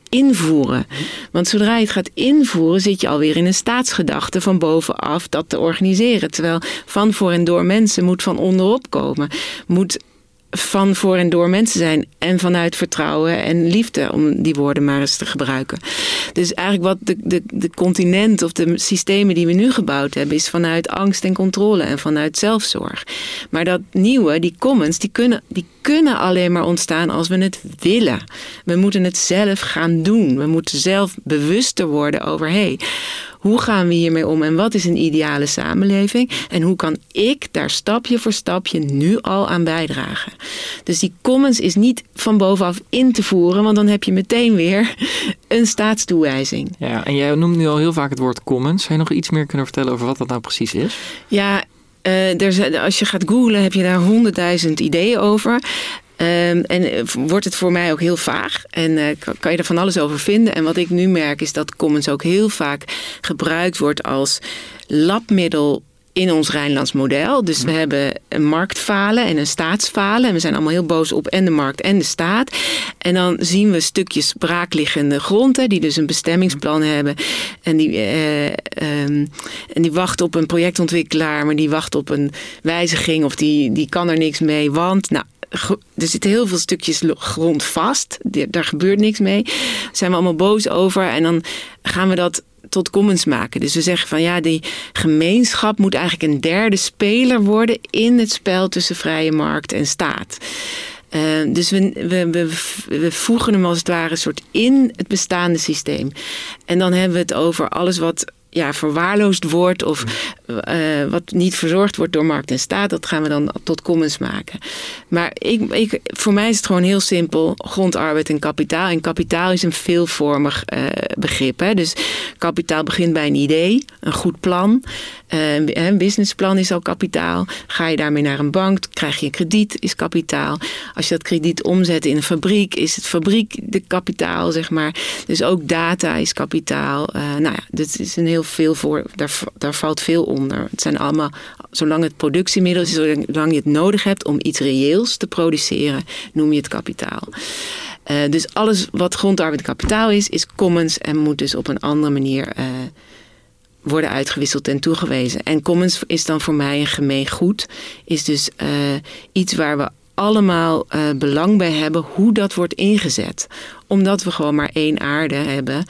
invoeren. Want zodra je het gaat invoeren, zit je alweer in een staatsgedachte van bovenaf dat te organiseren. Terwijl van voor en door mensen moet van onderop komen. Moet van voor en door mensen zijn. En vanuit vertrouwen en liefde, om die woorden maar eens te gebruiken. Dus eigenlijk wat de, de, de continent of de systemen die we nu gebouwd hebben, is vanuit angst en controle en vanuit zelfzorg. Maar dat nieuwe, die commons, die kunnen, die kunnen alleen maar ontstaan als we het willen. We moeten het zelf gaan doen. We moeten zelf bewuster worden over. Hey, hoe gaan we hiermee om en wat is een ideale samenleving? En hoe kan ik daar stapje voor stapje nu al aan bijdragen? Dus die commons is niet van bovenaf in te voeren, want dan heb je meteen weer een staatstoewijzing. Ja, en jij noemt nu al heel vaak het woord commons. Zou je nog iets meer kunnen vertellen over wat dat nou precies is? Ja, uh, er als je gaat googlen heb je daar honderdduizend ideeën over. Ehm, en wordt het voor mij ook heel vaag en kan, kan je er van alles over vinden. En wat ik nu merk is dat Commons ook heel vaak gebruikt wordt als labmiddel in ons Rijnlands model. Dus we hebben een marktfalen en een staatsfalen. En we zijn allemaal heel boos op en de markt en de staat. En dan zien we stukjes braakliggende gronden die dus een bestemmingsplan hebben. En die, uh, um, en die wachten op een projectontwikkelaar, maar die wacht op een wijziging of die, die kan er niks mee. Want, nou, er zitten heel veel stukjes grond vast. Daar gebeurt niks mee. Daar zijn we allemaal boos over. En dan gaan we dat tot commons maken. Dus we zeggen van ja, die gemeenschap moet eigenlijk een derde speler worden in het spel tussen vrije markt en staat. Uh, dus we, we, we, we, voegen hem als het ware een soort in het bestaande systeem. En dan hebben we het over alles wat ja, verwaarloosd wordt of uh, wat niet verzorgd wordt door markt en staat, dat gaan we dan tot commons maken. Maar ik, ik, voor mij is het gewoon heel simpel: grondarbeid en kapitaal. En kapitaal is een veelvormig uh, begrip. Hè? Dus kapitaal begint bij een idee, een goed plan. Uh, een businessplan is al kapitaal. Ga je daarmee naar een bank, krijg je een krediet, is kapitaal. Als je dat krediet omzet in een fabriek, is het fabriek de kapitaal, zeg maar. Dus ook data is kapitaal. nou ja, dit is een heel veel voor, daar, daar valt veel onder. Het zijn allemaal, zolang het productiemiddel is, zolang je het nodig hebt om iets reëels te produceren, noem je het kapitaal. Uh, dus alles wat grondarbeid kapitaal is, is commons en moet dus op een andere manier uh, worden uitgewisseld en toegewezen. En commons is dan voor mij een gemeen goed, is dus uh, iets waar we allemaal belang bij hebben hoe dat wordt ingezet. Omdat we gewoon maar één aarde hebben.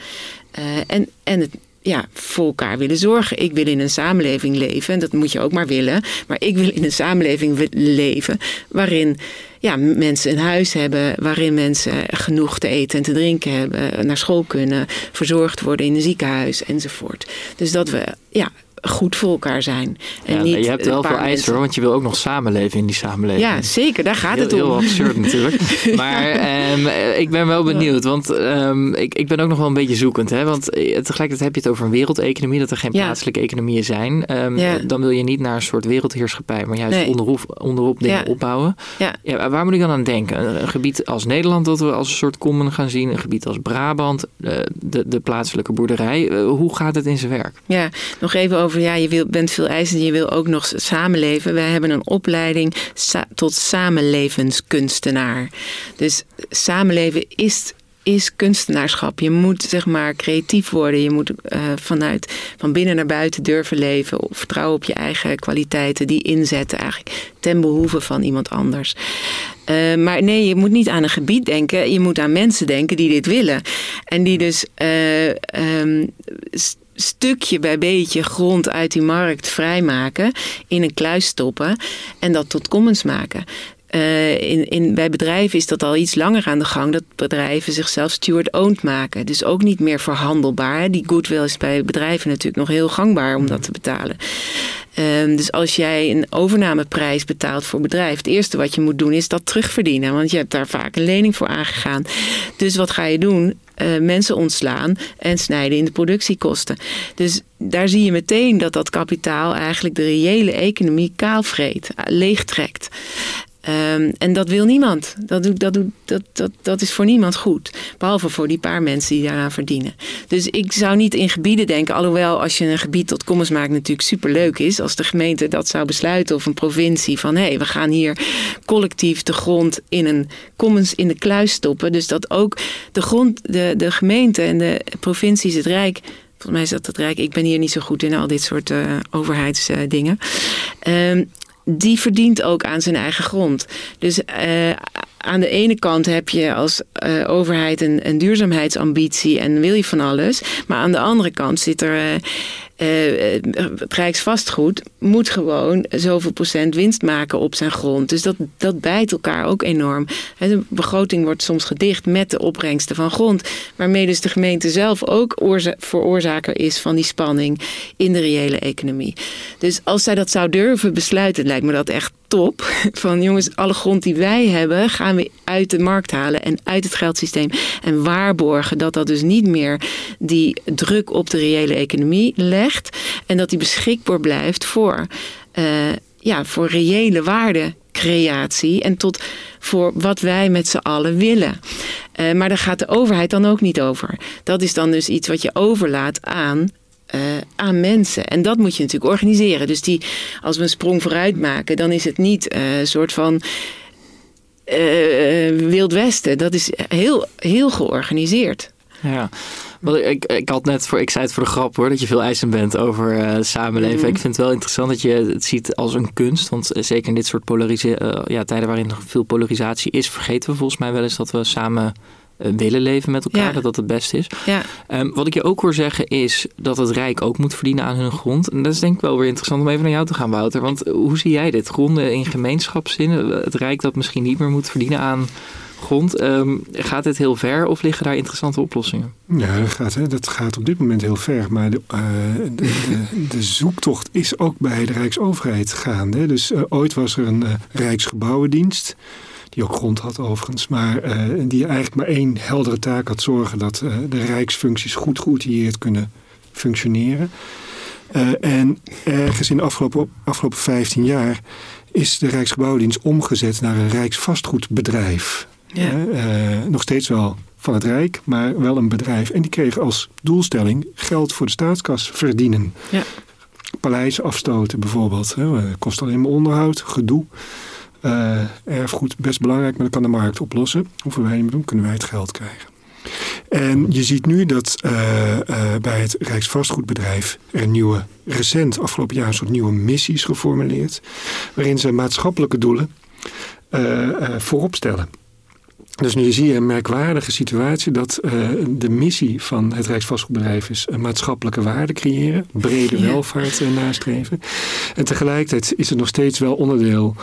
En, en het ja, voor elkaar willen zorgen. Ik wil in een samenleving leven, en dat moet je ook maar willen. Maar ik wil in een samenleving leven waarin ja, mensen een huis hebben, waarin mensen genoeg te eten en te drinken hebben, naar school kunnen, verzorgd worden in een ziekenhuis enzovoort. Dus dat we ja, goed voor elkaar zijn. En ja, niet je hebt wel veel eisen want je wil ook nog samenleven in die samenleving. Ja, zeker, daar gaat het om. Heel absurd natuurlijk. maar um, ik ben wel benieuwd, want um, ik, ik ben ook nog wel een beetje zoekend. Hè? Want eh, tegelijkertijd heb je het over een wereldeconomie, dat er geen plaatselijke economieën zijn. Um, ja. Dan wil je niet naar een soort wereldheerschappij, maar juist nee. onderop, onderop dingen opbouwen. Ja. waar moet ik dan aan denken? Een gebied als Nederland dat we als een soort common gaan zien, een gebied als Brabant, de, de, de plaatselijke boerderij. Uh, hoe gaat het in zijn werk? Ja, nog even over ja, je wil, bent veel eisend, je wil ook nog samenleven. Wij hebben een opleiding tot samenlevenskunstenaar. Dus samenleven is is kunstenaarschap. Je moet zeg maar creatief worden. Je moet uh, vanuit van binnen naar buiten durven leven. Vertrouwen op je eigen kwaliteiten. Die inzetten eigenlijk ten behoeve van iemand anders. Uh, maar nee, je moet niet aan een gebied denken. Je moet aan mensen denken die dit willen. En die dus uh, um, stukje bij beetje grond uit die markt vrijmaken, in een kluis stoppen en dat tot commons maken. Uh, in, in, bij bedrijven is dat al iets langer aan de gang. Dat bedrijven zichzelf steward-owned maken. Dus ook niet meer verhandelbaar. Die goodwill is bij bedrijven natuurlijk nog heel gangbaar om dat te betalen. Um, dus als jij een overnameprijs betaalt voor bedrijf, het eerste wat je moet doen is dat terugverdienen. Want je hebt daar vaak een lening voor aangegaan. Dus wat ga je doen? Uh, mensen ontslaan en snijden in de productiekosten. Dus daar zie je meteen dat dat kapitaal eigenlijk de reële economie kaalvreet, leegtrekt. Um, en dat wil niemand. Dat, doet, dat, doet, dat, dat, dat is voor niemand goed. Behalve voor die paar mensen die daaraan verdienen. Dus ik zou niet in gebieden denken. Alhoewel, als je een gebied tot commons maakt, natuurlijk superleuk is. Als de gemeente dat zou besluiten of een provincie. Van hé, hey, we gaan hier collectief de grond in een commons in de kluis stoppen. Dus dat ook de grond, de, de gemeente en de provincies, het Rijk. Volgens mij is dat het Rijk. Ik ben hier niet zo goed in al dit soort uh, overheidsdingen. Uh, die verdient ook aan zijn eigen grond. Dus uh, aan de ene kant heb je als uh, overheid een, een, duurzaamheidsambitie en wil je van alles. Maar aan de andere kant zit er. Uh, uh, het Rijksvastgoed moet gewoon zoveel procent winst maken op zijn grond. Dus dat, dat bijt elkaar ook enorm. De begroting wordt soms gedicht met de opbrengsten van grond. Waarmee dus de gemeente zelf ook veroorzaker is van die spanning in de reële economie. Dus als zij dat zou durven besluiten, lijkt me dat echt top. Van jongens, alle grond die wij hebben, gaan we uit de markt halen en uit het geldsysteem. En waarborgen dat dat dus niet meer die druk op de reële economie legt. En dat die beschikbaar blijft voor, uh, ja, voor reële waarden creatie en tot voor wat wij met z'n allen willen. Uh, maar daar gaat de overheid dan ook niet over. Dat is dan dus iets wat je overlaat aan uh, aan mensen. En dat moet je natuurlijk organiseren. Dus die, als we een sprong vooruit maken, dan is het niet een soort van uh, Wild Westen. Dat is heel, heel georganiseerd. Ja, wel, ik, ik had net voor, ik zei het voor de grap hoor, dat je veel eisen bent over uh, samenleven. Mm. Ik vind het wel interessant dat je het ziet als een kunst. Want zeker in dit soort polarisatie, uh, ja, tijden waarin nog veel polarisatie is, vergeten we volgens mij wel eens dat we samen willen leven met elkaar, ja. dat dat het beste is. Ja. Um, wat ik je ook hoor zeggen is dat het Rijk ook moet verdienen aan hun grond. En dat is denk ik wel weer interessant om even naar jou te gaan, Wouter. Want hoe zie jij dit? Gronden in gemeenschapszin, het Rijk dat misschien niet meer moet verdienen aan grond. Um, gaat dit heel ver of liggen daar interessante oplossingen? Ja, dat gaat, hè, dat gaat op dit moment heel ver. Maar de, uh, de, de, zoektocht is ook bij de Rijksoverheid gaande. Dus uh, ooit was er een uh, Rijksgebouwendienst. Die ook grond had overigens. Maar die eigenlijk maar één heldere taak had. Zorgen dat de Rijksfuncties goed geoutilleerd kunnen functioneren. en ergens in de afgelopen, afgelopen 15 jaar is de Rijksgebouwdienst omgezet naar een Rijksvastgoedbedrijf. Ja. Uh, nog steeds wel van het Rijk, maar wel een bedrijf. En die kregen als doelstelling geld voor de staatskas verdienen. Ja. Paleizen afstoten bijvoorbeeld. Hè. Kost alleen maar onderhoud, gedoe. Uh, erfgoed best belangrijk, maar dat kan de markt oplossen. Hoeven wij niet meer doen, kunnen wij het geld krijgen. En je ziet nu dat uh, uh, bij het Rijksvastgoedbedrijf er een nieuwe, recent afgelopen jaar een soort nieuwe missies geformuleerd. Waarin ze maatschappelijke doelen voorop stellen. Dus nu zie je een merkwaardige situatie dat uh, de missie van het Rijksvastgoedbedrijf is een maatschappelijke waarde creëren, brede ja. welvaart uh, nastreven. En tegelijkertijd is het nog steeds wel onderdeel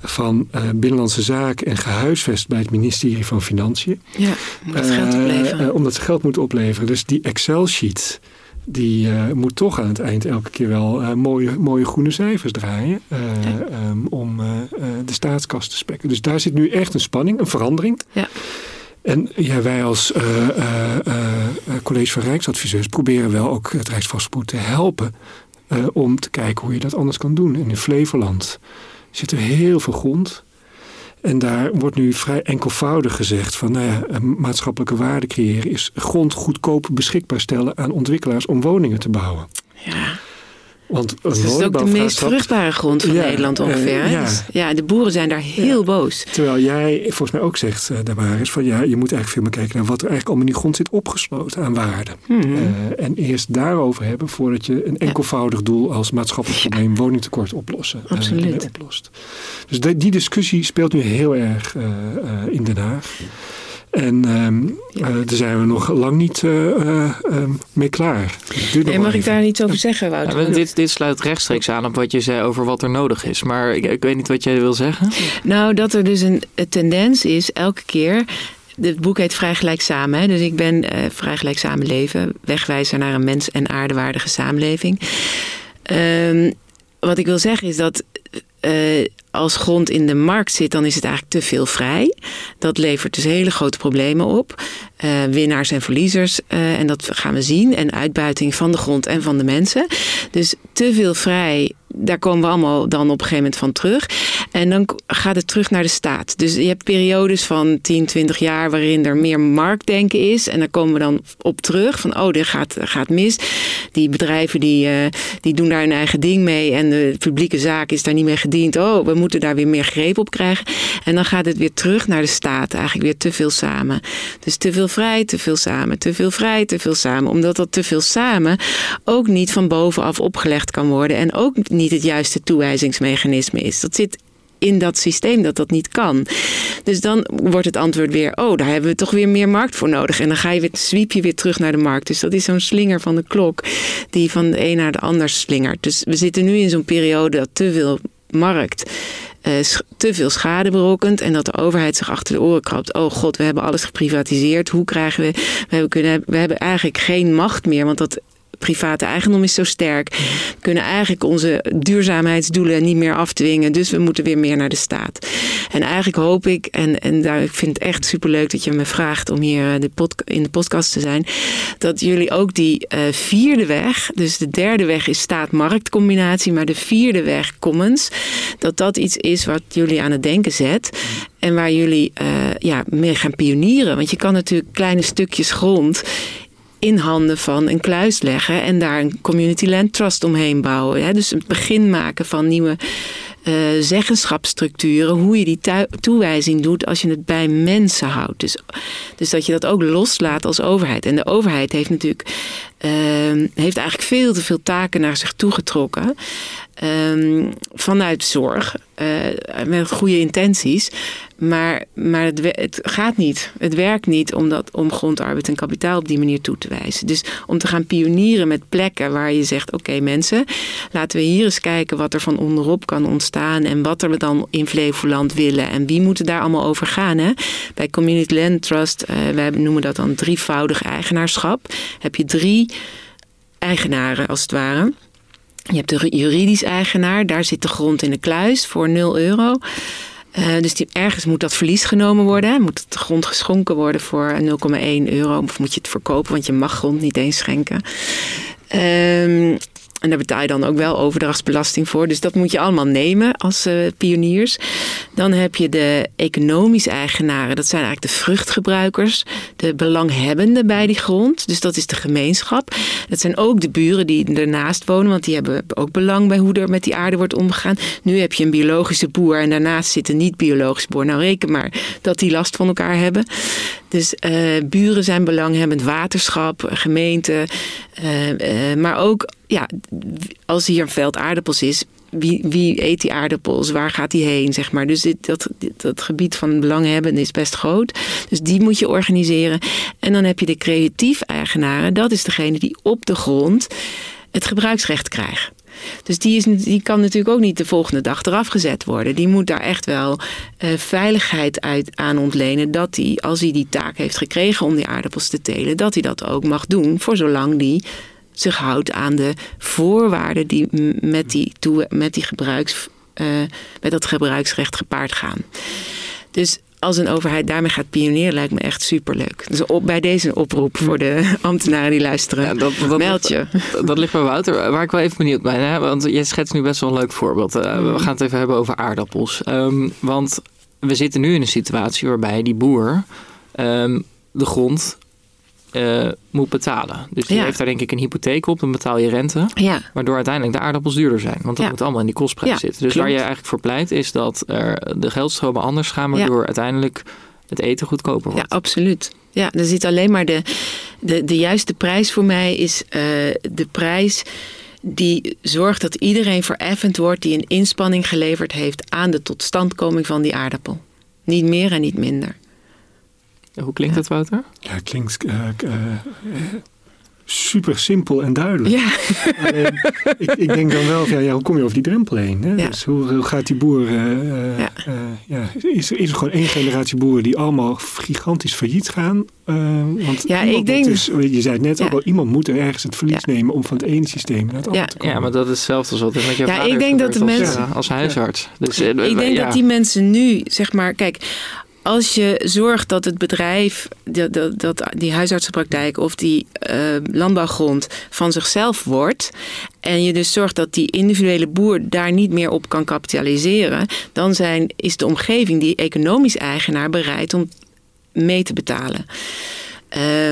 van uh, Binnenlandse Zaken en gehuisvest bij het ministerie van Financiën. Ja, omdat het geld opleveren. omdat ze geld moet opleveren. Dus die Excel-sheet die uh, moet toch aan het eind elke keer wel uh, mooie, mooie groene cijfers draaien. Uh, ja. um, om de staatskast te spekken. Dus daar zit nu echt een spanning, een verandering. Ja. En ja, wij als college van Rijksadviseurs proberen wel ook het Rijksvastgoed te helpen. om te kijken hoe je dat anders kan doen. En in Flevoland zit er heel veel grond. En daar wordt nu vrij enkelvoudig gezegd van nou ja, maatschappelijke waarde creëren is grond goedkoop beschikbaar stellen aan ontwikkelaars om woningen te bouwen. Ja. Want het is ook de meest vruchtbare grond van ja, Nederland ongeveer. Uh, ja. ja. de boeren zijn daar heel ja. boos. Terwijl jij volgens mij ook zegt, uh, daar is van ja, je moet eigenlijk veel meer kijken naar wat er eigenlijk allemaal in die grond zit opgesloten aan waarde. Mm -hmm. uh, en eerst daarover hebben voordat je een enkelvoudig doel als maatschappelijk probleem woningtekort oplossen, Absoluut. oplost. Dus die discussie speelt nu heel erg in Den Haag. En um, uh, daar zijn we nog lang niet uh, uh, mee klaar. En mag ik daar iets over zeggen, Wouter? Ja, dit, dit, sluit rechtstreeks aan op wat je zei over wat er nodig is. Maar ik, ik weet niet wat jij wil zeggen. Nou, dat er dus een, een tendens is elke keer het boek heet Vrij Gelijk Samen. Hè? Dus ik ben uh, Vrij Gelijk Samenleven. Wegwijzer naar een mens- en aardewaardige samenleving. Um, wat ik wil zeggen is dat uh, als grond in de markt zit, dan is het eigenlijk te veel vrij. Dat levert dus hele grote problemen op. Uh, winnaars en verliezers. Uh, en dat gaan we zien. En uitbuiting van de grond en van de mensen. Dus te veel vrij daar komen we allemaal dan op een gegeven moment van terug. En dan gaat het terug naar de staat. Dus je hebt periodes van 10, 20 jaar waarin er meer marktdenken is. En daar komen we dan op terug van, oh, dit gaat, gaat mis. Die bedrijven die, uh, die doen daar hun eigen ding mee. En de publieke zaak is daar niet mee gediend. Oh, we moeten daar weer meer greep op krijgen. En dan gaat het weer terug naar de staat. Eigenlijk weer te veel samen. Dus te veel vrij, te veel samen. Te veel vrij, te veel samen. Omdat dat te veel samen ook niet van bovenaf opgelegd kan worden. En ook niet het juiste toewijzingsmechanisme is. Dat zit in dat systeem dat dat niet kan. Dus dan wordt het antwoord weer: oh, daar hebben we toch weer meer markt voor nodig. En dan ga je weer, zwiep je weer terug naar de markt. Dus dat is zo'n slinger van de klok die van de een naar de ander slingert. Dus we zitten nu in zo'n periode dat te veel markt. Uh, te veel schade berokkent en dat de overheid zich achter de oren krabt. Oh god, we hebben alles geprivatiseerd. Hoe krijgen we. We hebben, kunnen, we hebben eigenlijk geen macht meer, want dat private eigendom is zo sterk. We kunnen eigenlijk onze duurzaamheidsdoelen niet meer afdwingen. Dus we moeten weer meer naar de staat. En eigenlijk hoop ik, en, en daar, ik vind het echt superleuk dat je me vraagt om hier eh, de in de podcast te zijn. Dat jullie ook die uh, vierde weg, dus de derde weg is staat-markt combinatie, maar de vierde weg commons, dat dat iets is wat jullie aan het denken zet. En waar jullie uh, ja, meer gaan pionieren. Want je kan natuurlijk kleine stukjes grond in handen van een kluis leggen en daar een community land trust omheen bouwen. Hè? Dus het begin maken van nieuwe uh, zeggenschapsstructuren, hoe je die toewijzing doet als je het bij mensen houdt. Dus, dus dat je dat ook loslaat als overheid. En de overheid heeft natuurlijk uh, heeft eigenlijk veel te veel taken naar zich toegetrokken. Um, vanuit zorg, uh, met goede intenties. Maar, maar het, het, gaat niet. Het werkt niet om, dat, om grondarbeid en kapitaal op die manier toe te wijzen. Dus om te gaan pionieren met plekken waar je zegt: oké, mensen, laten we hier eens kijken wat er van onderop kan ontstaan. En wat er we dan in Flevoland willen. En wie moet daar allemaal over gaan. Hè? Bij Community Land Trust, uh, wij noemen dat dan drievoudig eigenaarschap. Heb je drie eigenaren als het ware. Je hebt de juridisch eigenaar, daar zit de grond in de kluis voor 0 euro. Uh, dus die, ergens moet dat verlies genomen worden. Moet de grond geschonken worden voor 0,1 euro. Of moet je het verkopen, want je mag grond niet eens schenken. Um, en daar betaal je dan ook wel overdrachtsbelasting voor. Dus dat moet je allemaal nemen als uh, pioniers. Dan heb je de economische eigenaren. Dat zijn eigenlijk de vruchtgebruikers. De belanghebbenden bij die grond. Dus dat is de gemeenschap. Dat zijn ook de buren die ernaast wonen. Want die hebben ook belang bij hoe er met die aarde wordt omgegaan. Nu heb je een biologische boer. En daarnaast zit een niet-biologische boer. Nou reken maar dat die last van elkaar hebben. Dus uh, buren zijn belanghebbend. Waterschap, gemeente. Uh, maar ook ja, als hier een veld aardappels is, wie, wie eet die aardappels? Waar gaat die heen? Zeg maar. Dus dit, dat, dat gebied van belanghebbenden is best groot. Dus die moet je organiseren. En dan heb je de creatief eigenaren. Dat is degene die op de grond het gebruiksrecht krijgt. Dus die, is, die kan natuurlijk ook niet de volgende dag eraf gezet worden. Die moet daar echt wel uh, veiligheid uit, aan ontlenen. Dat hij, als hij die taak heeft gekregen om die aardappels te telen, dat hij dat ook mag doen voor zolang die zich houdt aan de voorwaarden die met, die, met, die gebruiks, uh, met dat gebruiksrecht gepaard gaan. Dus als een overheid daarmee gaat pionieren, lijkt me echt superleuk. Dus op, bij deze oproep voor de ambtenaren die luisteren, ja, dat, dat, meld je. Dat, dat, ligt bij Wouter, waar ik wel even benieuwd ben. Hè? Want jij schetst nu best wel een leuk voorbeeld. Uh, We gaan het even hebben over aardappels. Um, want we zitten nu in een situatie waarbij die boer um, de grond uh, moet betalen. Dus die heeft daar denk ik een hypotheek op, dan betaal je rente. Ja. Waardoor uiteindelijk de aardappels duurder zijn. Want dat moet allemaal in die kostprijs zitten. Dus waar je eigenlijk voor pleit is dat er de geldstromen anders gaan, waardoor uiteindelijk het eten goedkoper wordt. Ja, absoluut. Ja, er zit alleen maar de, de, de juiste prijs voor mij is uh, de prijs die zorgt dat iedereen vereffend wordt die een inspanning geleverd heeft aan de totstandkoming van die aardappel. Niet meer en niet minder. Hoe klinkt dat, Wouter? Ja, klinkt uh, uh, super simpel en duidelijk. Ja. ik, ik, denk dan wel, ja, ja, hoe kom je over die drempel heen? Hè? Ja. Dus hoe, hoe, gaat die boer... Uh, ja. ja. Is, is er gewoon één generatie boeren die allemaal gigantisch failliet gaan? want ja, ik denk... Dus, je zei het net al, iemand moet er ergens het verlies nemen om van het ene systeem naar het andere te komen. Ja, maar dat is hetzelfde als wat met je ja, ik denk dat de mensen, als, als huisarts. Dus, ik denk dat die mensen nu, zeg maar, kijk als je zorgt dat het bedrijf, dat, dat, die huisartsenpraktijk of die uh, landbouwgrond van zichzelf wordt. En je dus zorgt dat die individuele boer daar niet meer op kan kapitaliseren. Dan zijn, is de omgeving, die economisch eigenaar, bereid om mee te betalen.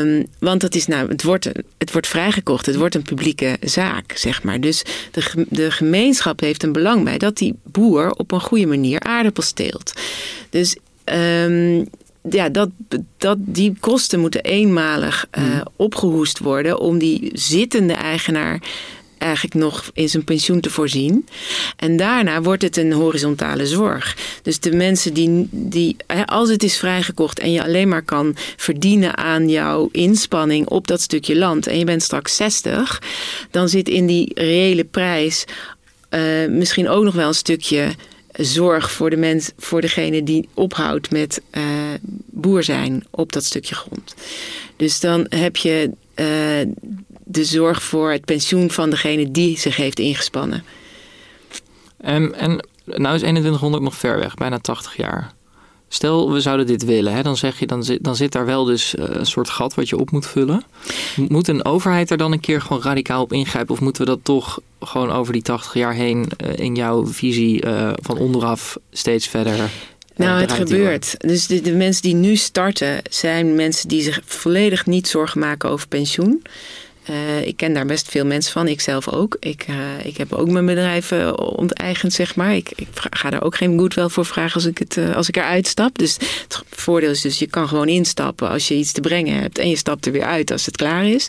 Um, want dat is nou, het wordt, het wordt vrijgekocht, het wordt een publieke zaak, zeg maar. Dus de, de gemeenschap heeft een belang bij dat die boer op een goede manier aardappels teelt. Dus Um, ja, dat, dat, die kosten moeten eenmalig uh, opgehoest worden om die zittende eigenaar eigenlijk nog in zijn pensioen te voorzien. En daarna wordt het een horizontale zorg. Dus de mensen die, die als het is vrijgekocht en je alleen maar kan verdienen aan jouw inspanning op dat stukje land en je bent straks 60, dan zit in die reële prijs uh, misschien ook nog wel een stukje zorg voor, de mens, voor degene die ophoudt met uh, boer zijn op dat stukje grond. Dus dan heb je uh, de zorg voor het pensioen van degene die zich heeft ingespannen. En, en nou is 2100 nog ver weg, bijna 80 jaar. Stel, we zouden dit willen, hè, dan zeg je, dan zit, dan zit daar wel dus eh, een soort gat wat je op moet vullen. Moet een overheid er dan een keer gewoon radicaal op ingrijpen? Of moeten we dat toch gewoon over die 80 jaar heen uh, in jouw visie uh, van onderaf steeds verder nou, het gebeurt. Dus de, de, mensen die nu starten zijn mensen die zich volledig niet zorgen maken over pensioen. Uh, ik ken daar best veel mensen van, ik zelf ook. Ik, uh, ik heb ook mijn bedrijf uh, onteigend, zeg maar. Ik, ik, ga daar ook geen goodwill voor vragen als ik, het, als ik eruit stap. Dus het voordeel is dus, je kan gewoon instappen als je iets te brengen hebt. En je stapt er weer uit als het klaar is.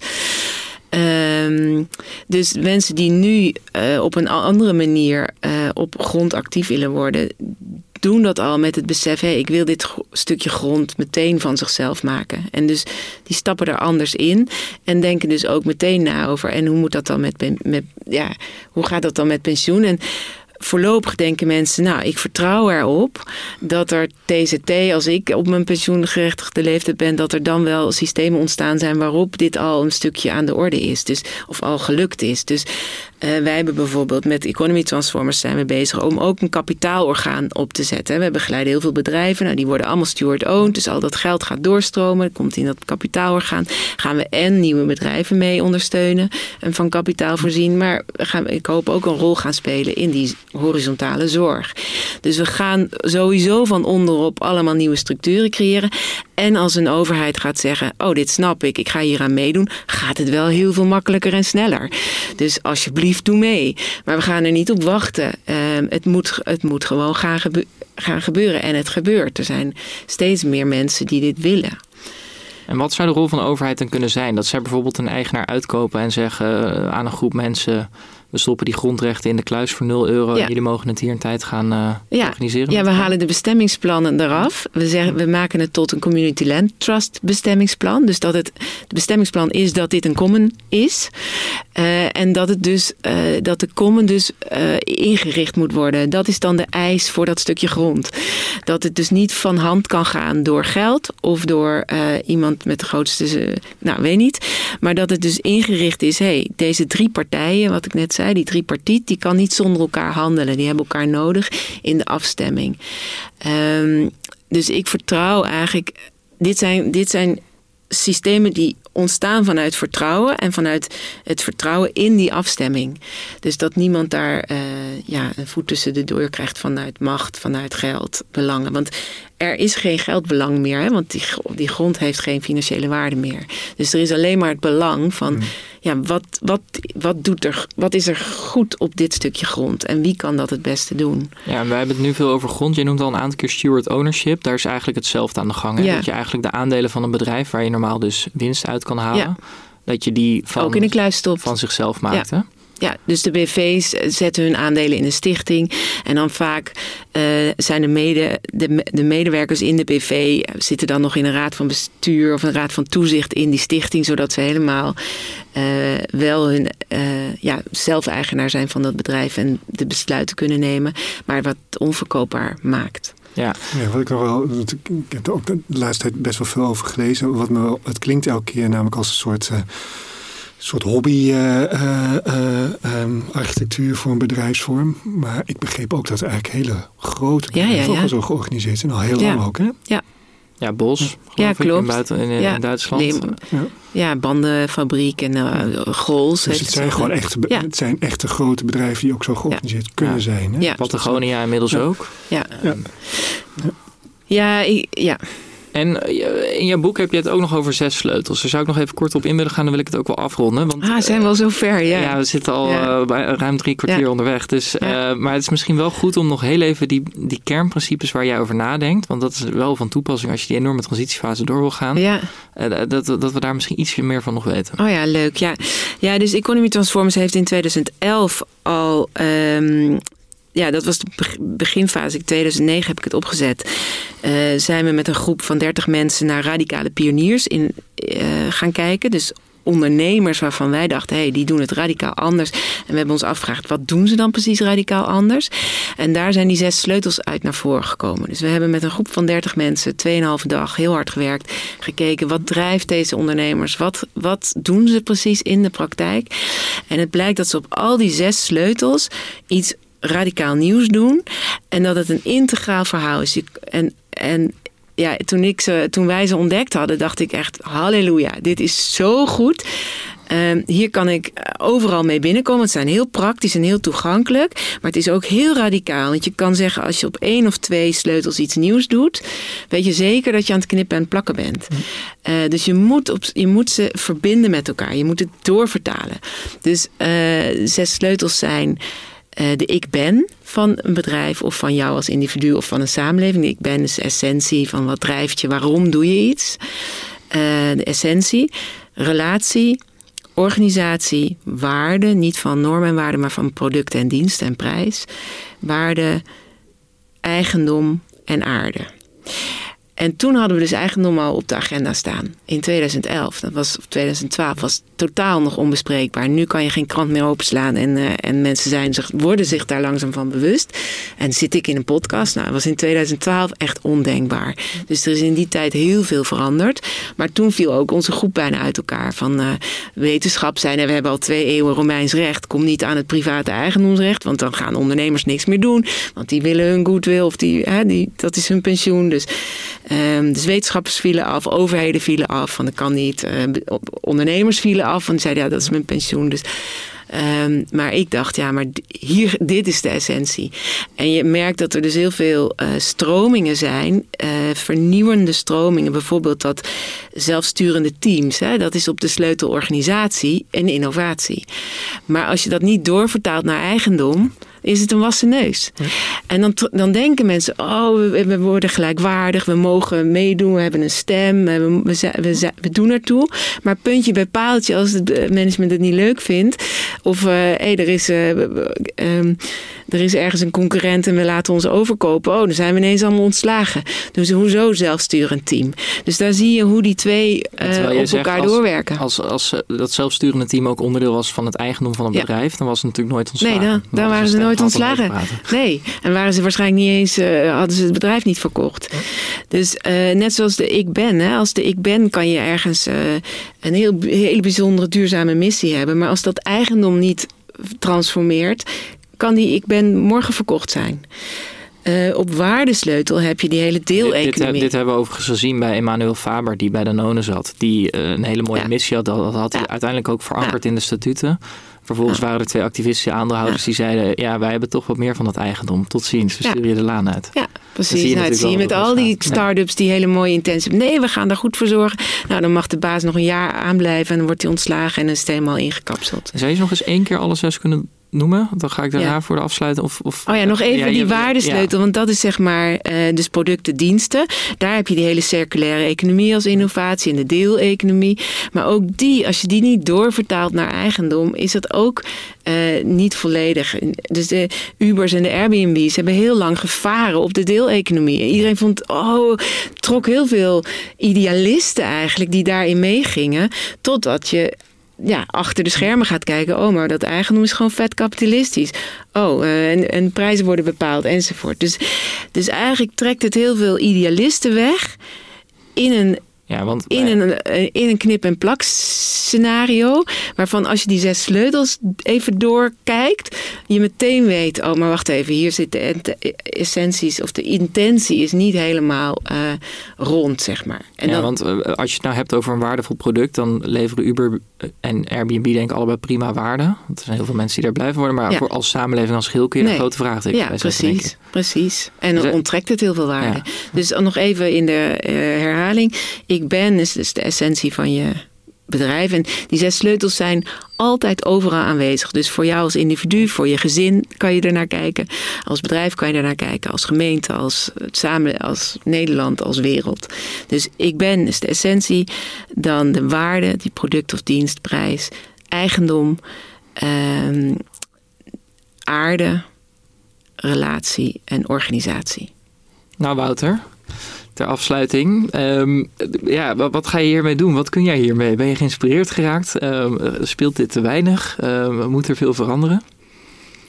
Um, dus mensen die nu op een andere manier op grond actief willen worden, doen dat al met het besef, hé, ik wil dit stukje grond meteen van zichzelf maken. En dus die stappen er anders in en denken dus ook meteen na over, en hoe moet dat dan met, met ja, hoe gaat dat dan met pensioen? En voorlopig denken mensen, nou, ik vertrouw erop dat er TZT, als ik op mijn pensioengerechtigde leeftijd ben, dat er dan wel systemen ontstaan zijn waarop dit al een stukje aan de orde is. Dus, of al gelukt is. Dus wij hebben bijvoorbeeld met Economy Transformers zijn we bezig om ook een kapitaalorgaan op te zetten. We begeleiden heel veel bedrijven, nou, die worden allemaal steward-owned. Dus al dat geld gaat doorstromen, komt in dat kapitaalorgaan. Gaan we en nieuwe bedrijven mee ondersteunen en van kapitaal voorzien. Maar gaan, ik hoop ook een rol gaan spelen in die horizontale zorg. Dus we gaan sowieso van onderop allemaal nieuwe structuren creëren. En als een overheid gaat zeggen: Oh, dit snap ik, ik ga hier aan meedoen, gaat het wel heel veel makkelijker en sneller. Dus alsjeblieft, doe mee. Maar we gaan er niet op wachten. Um, het, moet, het moet gewoon gaan, gaan gebeuren. En het gebeurt. Er zijn steeds meer mensen die dit willen. En wat zou de rol van de overheid dan kunnen zijn? Dat zij bijvoorbeeld een eigenaar uitkopen en zeggen eh, aan een groep mensen we stoppen die grondrechten in de kluis voor 0 euro. Ja. Jullie mogen het hier een tijd gaan uh, ja. organiseren. Ja, we halen de bestemmingsplannen eraf. We, zeggen, we maken het tot een Community Land Trust bestemmingsplan. Dus dat het, het bestemmingsplan is dat dit een common is. Uh, en dat het dus uh, dat de common dus ingericht moet worden. Dat is dan de eis voor dat stukje grond. Dat het dus niet van hand kan gaan door geld of door iemand met de grootste, nou weet niet. Maar dat het dus ingericht is, hey, deze drie partijen, wat ik net zei, die tripartiet, die kan niet zonder elkaar handelen. Die hebben elkaar nodig in de afstemming. Um, dus ik vertrouw eigenlijk. Dit zijn, dit zijn systemen die ontstaan vanuit vertrouwen en vanuit het vertrouwen in die afstemming. Dus dat niemand daar uh, ja, een voet tussen de deur krijgt vanuit macht, vanuit geld, belangen. Want er is geen geldbelang meer, hè, want die, die grond heeft geen financiële waarde meer. Dus er is alleen maar het belang van, mm. ja, wat, wat, wat, doet er, wat is er goed op dit stukje grond en wie kan dat het beste doen? Ja, en wij hebben het nu veel over grond. Je noemt al een aantal keer steward ownership. Daar is eigenlijk hetzelfde aan de gang. Hè? Ja. Dat je eigenlijk de aandelen van een bedrijf waar je normaal dus winst uit kan halen, ja. dat je die van, Ook in de kluis stopt. van zichzelf maakt. Ja. Ja, dus de BV's zetten hun aandelen in een stichting. En dan vaak uh, zijn de, mede, de, de, medewerkers in de BV zitten dan nog in een raad van bestuur of een raad van toezicht in die stichting, zodat ze helemaal uh, wel hun uh, ja, zelf-eigenaar zijn van dat bedrijf en de besluiten kunnen nemen, maar wat onverkoopbaar maakt. Ja. ja, wat ik nog wel. Ik heb er ook de laatste tijd best wel veel over gelezen. Wat me wel, het klinkt elke keer namelijk als een soort soort hobby uh, uh, um, architectuur voor een bedrijfsvorm. Maar ik begreep ook dat er eigenlijk hele grote bedrijven ja, ja, zo georganiseerd zijn. Al heel lang ook, hè? Ja. Ja, Bos. Ja, klopt. In, buiten, in, in Duitsland. Nee, ja. ja. bandenfabriek en uh, Grols. Dus het zijn gewoon echte, het zijn echte grote bedrijven die ook zo georganiseerd kunnen zijn. Hè? Ja. Patagonia inmiddels ook. Ja. Ja. Ja, ja. En eh, in jouw boek heb je het ook nog over zes sleutels. Daar zou ik nog even kort op in willen gaan, dan wil ik het ook wel afronden. Want, ah, zijn we al zo ver, ja. Ja, we zitten al ja. uh, ruim drie kwartier ja. onderweg. Dus, ja. uh, maar het is misschien wel goed om nog heel even die, die kernprincipes waar jij over nadenkt. Want dat is wel van toepassing als je die enorme transitiefase door wil gaan. Ja. dat, dat we daar misschien iets meer van nog weten. Oh ja, leuk. Ja, ja dus Economy Transformers heeft in 2011 al um, ja, dat was de beginfase. In 2009 heb ik het opgezet. Uh, zijn we met een groep van 30 mensen naar radicale pioniers in, uh, gaan kijken. Dus ondernemers waarvan wij dachten, hé, hey, die doen het radicaal anders. En we hebben ons afgevraagd, wat doen ze dan precies radicaal anders? En daar zijn die zes sleutels uit naar voren gekomen. Dus we hebben met een groep van 30 mensen, 2,5 dag, heel hard gewerkt, gekeken wat drijft deze ondernemers? Wat, wat doen ze precies in de praktijk? En het blijkt dat ze op al die zes sleutels iets radicaal nieuws doen. En dat het een integraal verhaal is. En, en ja, toen, ik ze, toen wij ze ontdekt hadden, dacht ik echt: halleluja, dit is zo goed. Ehm, hier kan ik overal mee binnenkomen. Het zijn heel praktisch en heel toegankelijk. Maar het is ook heel radicaal. Want je kan zeggen, als je op één of twee sleutels iets nieuws doet, weet je zeker dat je aan het knippen en plakken bent. Mm. Eh, dus je moet, op, je moet ze verbinden met elkaar. Je moet het doorvertalen. Dus uh, zes sleutels zijn. Uh, de ik ben van een bedrijf of van jou als individu of van een samenleving. De ik ben is de essentie van wat drijft je, waarom doe je iets. de essentie, relatie, organisatie, waarde, niet van normen en waarden, maar van producten en diensten en prijs, waarde, eigendom en aarde. En toen hadden we dus eigendom op de agenda staan. In 2011. Dat was, of 2012 was totaal nog onbespreekbaar. Nu kan je geen krant meer openslaan. En, uh, en mensen zijn zich, worden zich daar langzaam van bewust. En zit ik in een podcast. Nou, dat was in 2012 echt ondenkbaar. Dus er is in die tijd heel veel veranderd. Maar toen viel ook onze groep bijna uit elkaar. Van uh, wetenschap zijn. En we hebben al twee eeuwen Romeins recht. Kom niet aan het private eigendomsrecht. Want dan gaan ondernemers niks meer doen. Want die willen hun goodwill. Of die, hè, die, dat is hun pensioen. Dus Um, dus wetenschappers vielen af, overheden vielen af, van dat kan niet. Uh, ondernemers vielen af, van zeiden ja, dat is mijn pensioen. Dus, um, maar ik dacht, ja, maar hier, dit is de essentie. En je merkt dat er dus heel veel uh, stromingen zijn, uh, vernieuwende stromingen. Bijvoorbeeld dat zelfsturende teams, hè, dat is op de sleutel organisatie en innovatie. Maar als je dat niet doorvertaalt naar eigendom is het een wassen neus. En dan, dan denken mensen, oh, we, we, worden gelijkwaardig, we mogen meedoen, we hebben een stem, we, we, we, doen ertoe. Maar puntje bij paaltje, als het management het niet leuk vindt, of uh, hey, er is... Uh, um, er is ergens een concurrent en we laten ons overkopen. Oh, dan zijn we ineens allemaal ontslagen. Dus hoezo zelfsturend team? Dus daar zie je hoe die twee uh, op elkaar als, doorwerken. Als, als, dat zelfsturende team ook onderdeel was van het eigendom van het bedrijf, dan was het natuurlijk nooit ontslagen. Nee, dan, dan, waren ze nooit ontslagen. Nee, en waren ze waarschijnlijk niet eens, uh, hadden ze het bedrijf niet verkocht. Dus uh, net zoals de ik ben, hè, als de ik ben kan je ergens een heel, hele bijzondere duurzame missie hebben. Maar als dat eigendom niet transformeert, kan die ik ben morgen verkocht zijn. Uh, op waardesleutel heb je die hele deeleconomie. Dit, dit, hebben we overigens gezien bij Emmanuel Faber, die bij Danone zat. Die uh, een hele mooie ja. missie had. Dat had hij ja. uiteindelijk ook verankerd ja. in de statuten. Vervolgens waren er twee activistische aandeelhouders die zeiden... ja, wij hebben toch wat meer van dat eigendom. Tot ziens, we sturen je de laan uit. Ja, precies. Zie je, nou, zie je met al die start-ups die hele mooie intentie hebben. Nee, we gaan daar goed voor zorgen. Nou, dan mag de baas nog een jaar aanblijven... en dan wordt hij ontslagen en dan is het helemaal ingekapseld. Zou je nog eens één keer alle zes kunnen noemen? Dan ga ik daarna ja. voor de afsluiten. Of, of, oh ja, nog even ja, die waardesleutel. Ja. Want dat is zeg maar uh, dus producten, diensten. Daar heb je die hele circulaire economie als innovatie en de deeleconomie. Maar ook die, als je die niet doorvertaalt naar eigendom, is dat ook uh, niet volledig. Dus de Ubers en de Airbnb's hebben heel lang gevaren op de deeleconomie. Iedereen vond, oh, trok heel veel idealisten eigenlijk die daarin meegingen. Totdat je ja, achter de schermen gaat kijken. Oh, maar dat eigendom is gewoon vet kapitalistisch. Oh, uh, en, en prijzen worden bepaald enzovoort. Dus, dus eigenlijk trekt het heel veel idealisten weg in een ja, want in, een, eh, in een knip- en plak scenario. Waarvan als je die zes sleutels even doorkijkt. Je meteen weet, oh maar wacht even. Hier zit de essenties of de intentie is niet helemaal uh, rond zeg maar. En ja, dan, want uh, als je het nou hebt over een waardevol product. Dan leveren Uber en Airbnb denk ik allebei prima waarde. Want er zijn heel veel mensen die daar blijven worden. Maar ja. voor als samenleving als geheel kun je nee. een grote vraag Ja, precies. Precies. En dan dus, onttrekt het heel veel waarde. Ja. Dus nog even in de uh, herhaling. Ik ben is dus de essentie van je bedrijf. En die zes sleutels zijn altijd overal aanwezig. Dus voor jou als individu, voor je gezin kan je er naar kijken. Als bedrijf kan je er naar kijken. Als gemeente, als, samen, als Nederland, als wereld. Dus ik ben is de essentie. Dan de waarde, die product of dienst, prijs, eigendom, eh, aarde, relatie en organisatie. Nou Wouter, ter afsluiting. Ehm, ja, wat, ga je hiermee doen? Wat kun jij hiermee? Ben je geïnspireerd geraakt? Ehm, speelt dit te weinig? Uh, moet er veel veranderen?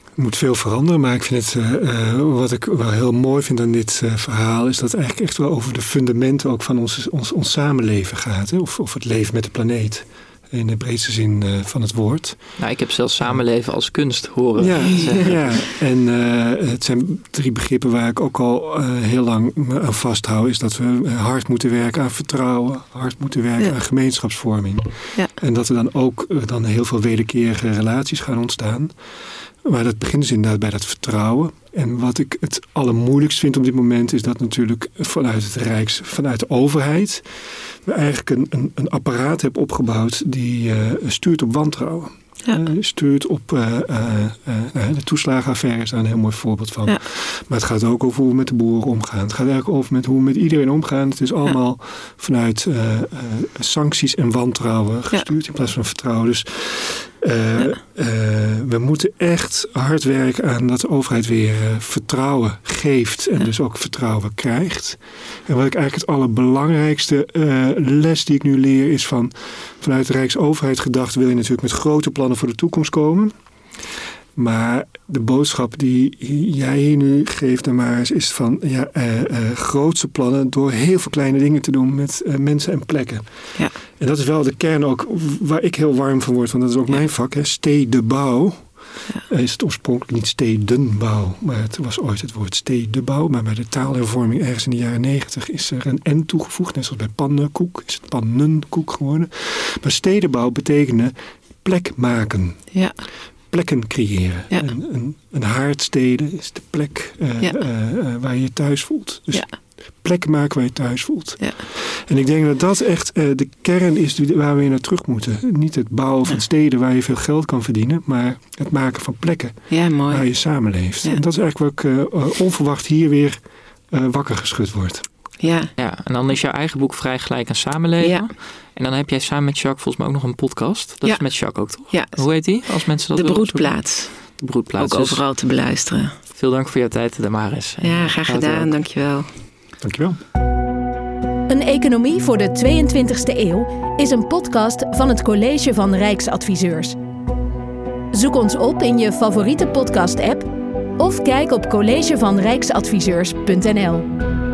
Er moet veel veranderen, maar ik vind het, uh, wat ik wel heel mooi vind aan dit verhaal, is dat het eigenlijk echt wel over de fundamenten ook van ons, ons, ons samenleven gaat. Hè? Of, of het leven met de planeet in de breedste zin uh, van het woord. Nou, ik heb zelfs samenleven als kunst horen. Ja, ja. en uh, het zijn drie begrippen waar ik ook al uh, heel lang aan vasthoud. Is dat we hard moeten werken aan vertrouwen, hard moeten werken ja. aan gemeenschapsvorming. Ja. En dat er dan ook dan heel veel wederkerige relaties gaan ontstaan. Maar dat begint dus inderdaad bij dat vertrouwen. En wat ik het allermoeilijkst vind op dit moment is dat natuurlijk vanuit het Rijks, vanuit de overheid, we eigenlijk een, een, een apparaat hebben opgebouwd die uh, stuurt op wantrouwen. Ja. Uh, stuurt op uh, de toeslagenaffaire is daar een heel mooi voorbeeld van. Ja. Maar het gaat ook over hoe we met de boeren omgaan. Het gaat eigenlijk over met hoe we met iedereen omgaan. Het is allemaal vanuit sancties en wantrouwen gestuurd in plaats van vertrouwen. Dus uh, uh, we moeten echt hard werken aan dat de overheid weer uh, vertrouwen geeft en ja. dus ook vertrouwen krijgt. En wat ik eigenlijk het allerbelangrijkste les die ik nu leer is van vanuit de Rijksoverheid gedacht wil je natuurlijk met grote plannen voor de toekomst komen. Maar de boodschap die jij hier nu geeft Maris is van ja, uh, uh, grootste plannen door heel veel kleine dingen te doen met uh, mensen en plekken. Ja. En dat is wel de kern ook waar ik heel warm van word, want dat is ook ja. mijn vak, hè, stedenbouw. Ja. Is het oorspronkelijk niet stedenbouw, maar het was ooit het woord stedenbouw. Maar bij de taalhervorming ergens in de jaren negentig is er een N toegevoegd, net zoals bij pannenkoek is het pannenkoek geworden. Maar stedenbouw betekende plek maken. Ja plekken creëren. Ja. Een, een, een haardstede is de plek uh, ja. uh, uh, waar je je thuis voelt. Dus ja. plek maken waar je thuis voelt. En ik denk dat dat echt de kern is waar we naar terug moeten. Niet het bouwen van steden waar je veel geld kan verdienen, maar het maken van plekken waar je samenleeft. En dat is eigenlijk wat ik onverwacht hier weer wakker geschud wordt. Ja. ja, en dan is jouw eigen boek vrij gelijk aan samenleven. Ja. En dan heb jij samen met Jacques volgens mij ook nog een podcast. Dat ja. is met Jacques ook, toch? Ja. Hoe heet die? Als mensen dat De Broedplaats. De Broedplaats. Ook overal te beluisteren. Veel dank voor jouw tijd, Damaris. Ja, graag gedaan. Dankjewel. Dankjewel. Een economie voor de 22e eeuw is een podcast van het College van Rijksadviseurs. Zoek ons op in je favoriete podcast-app of kijk op collegevanrijksadviseurs.nl.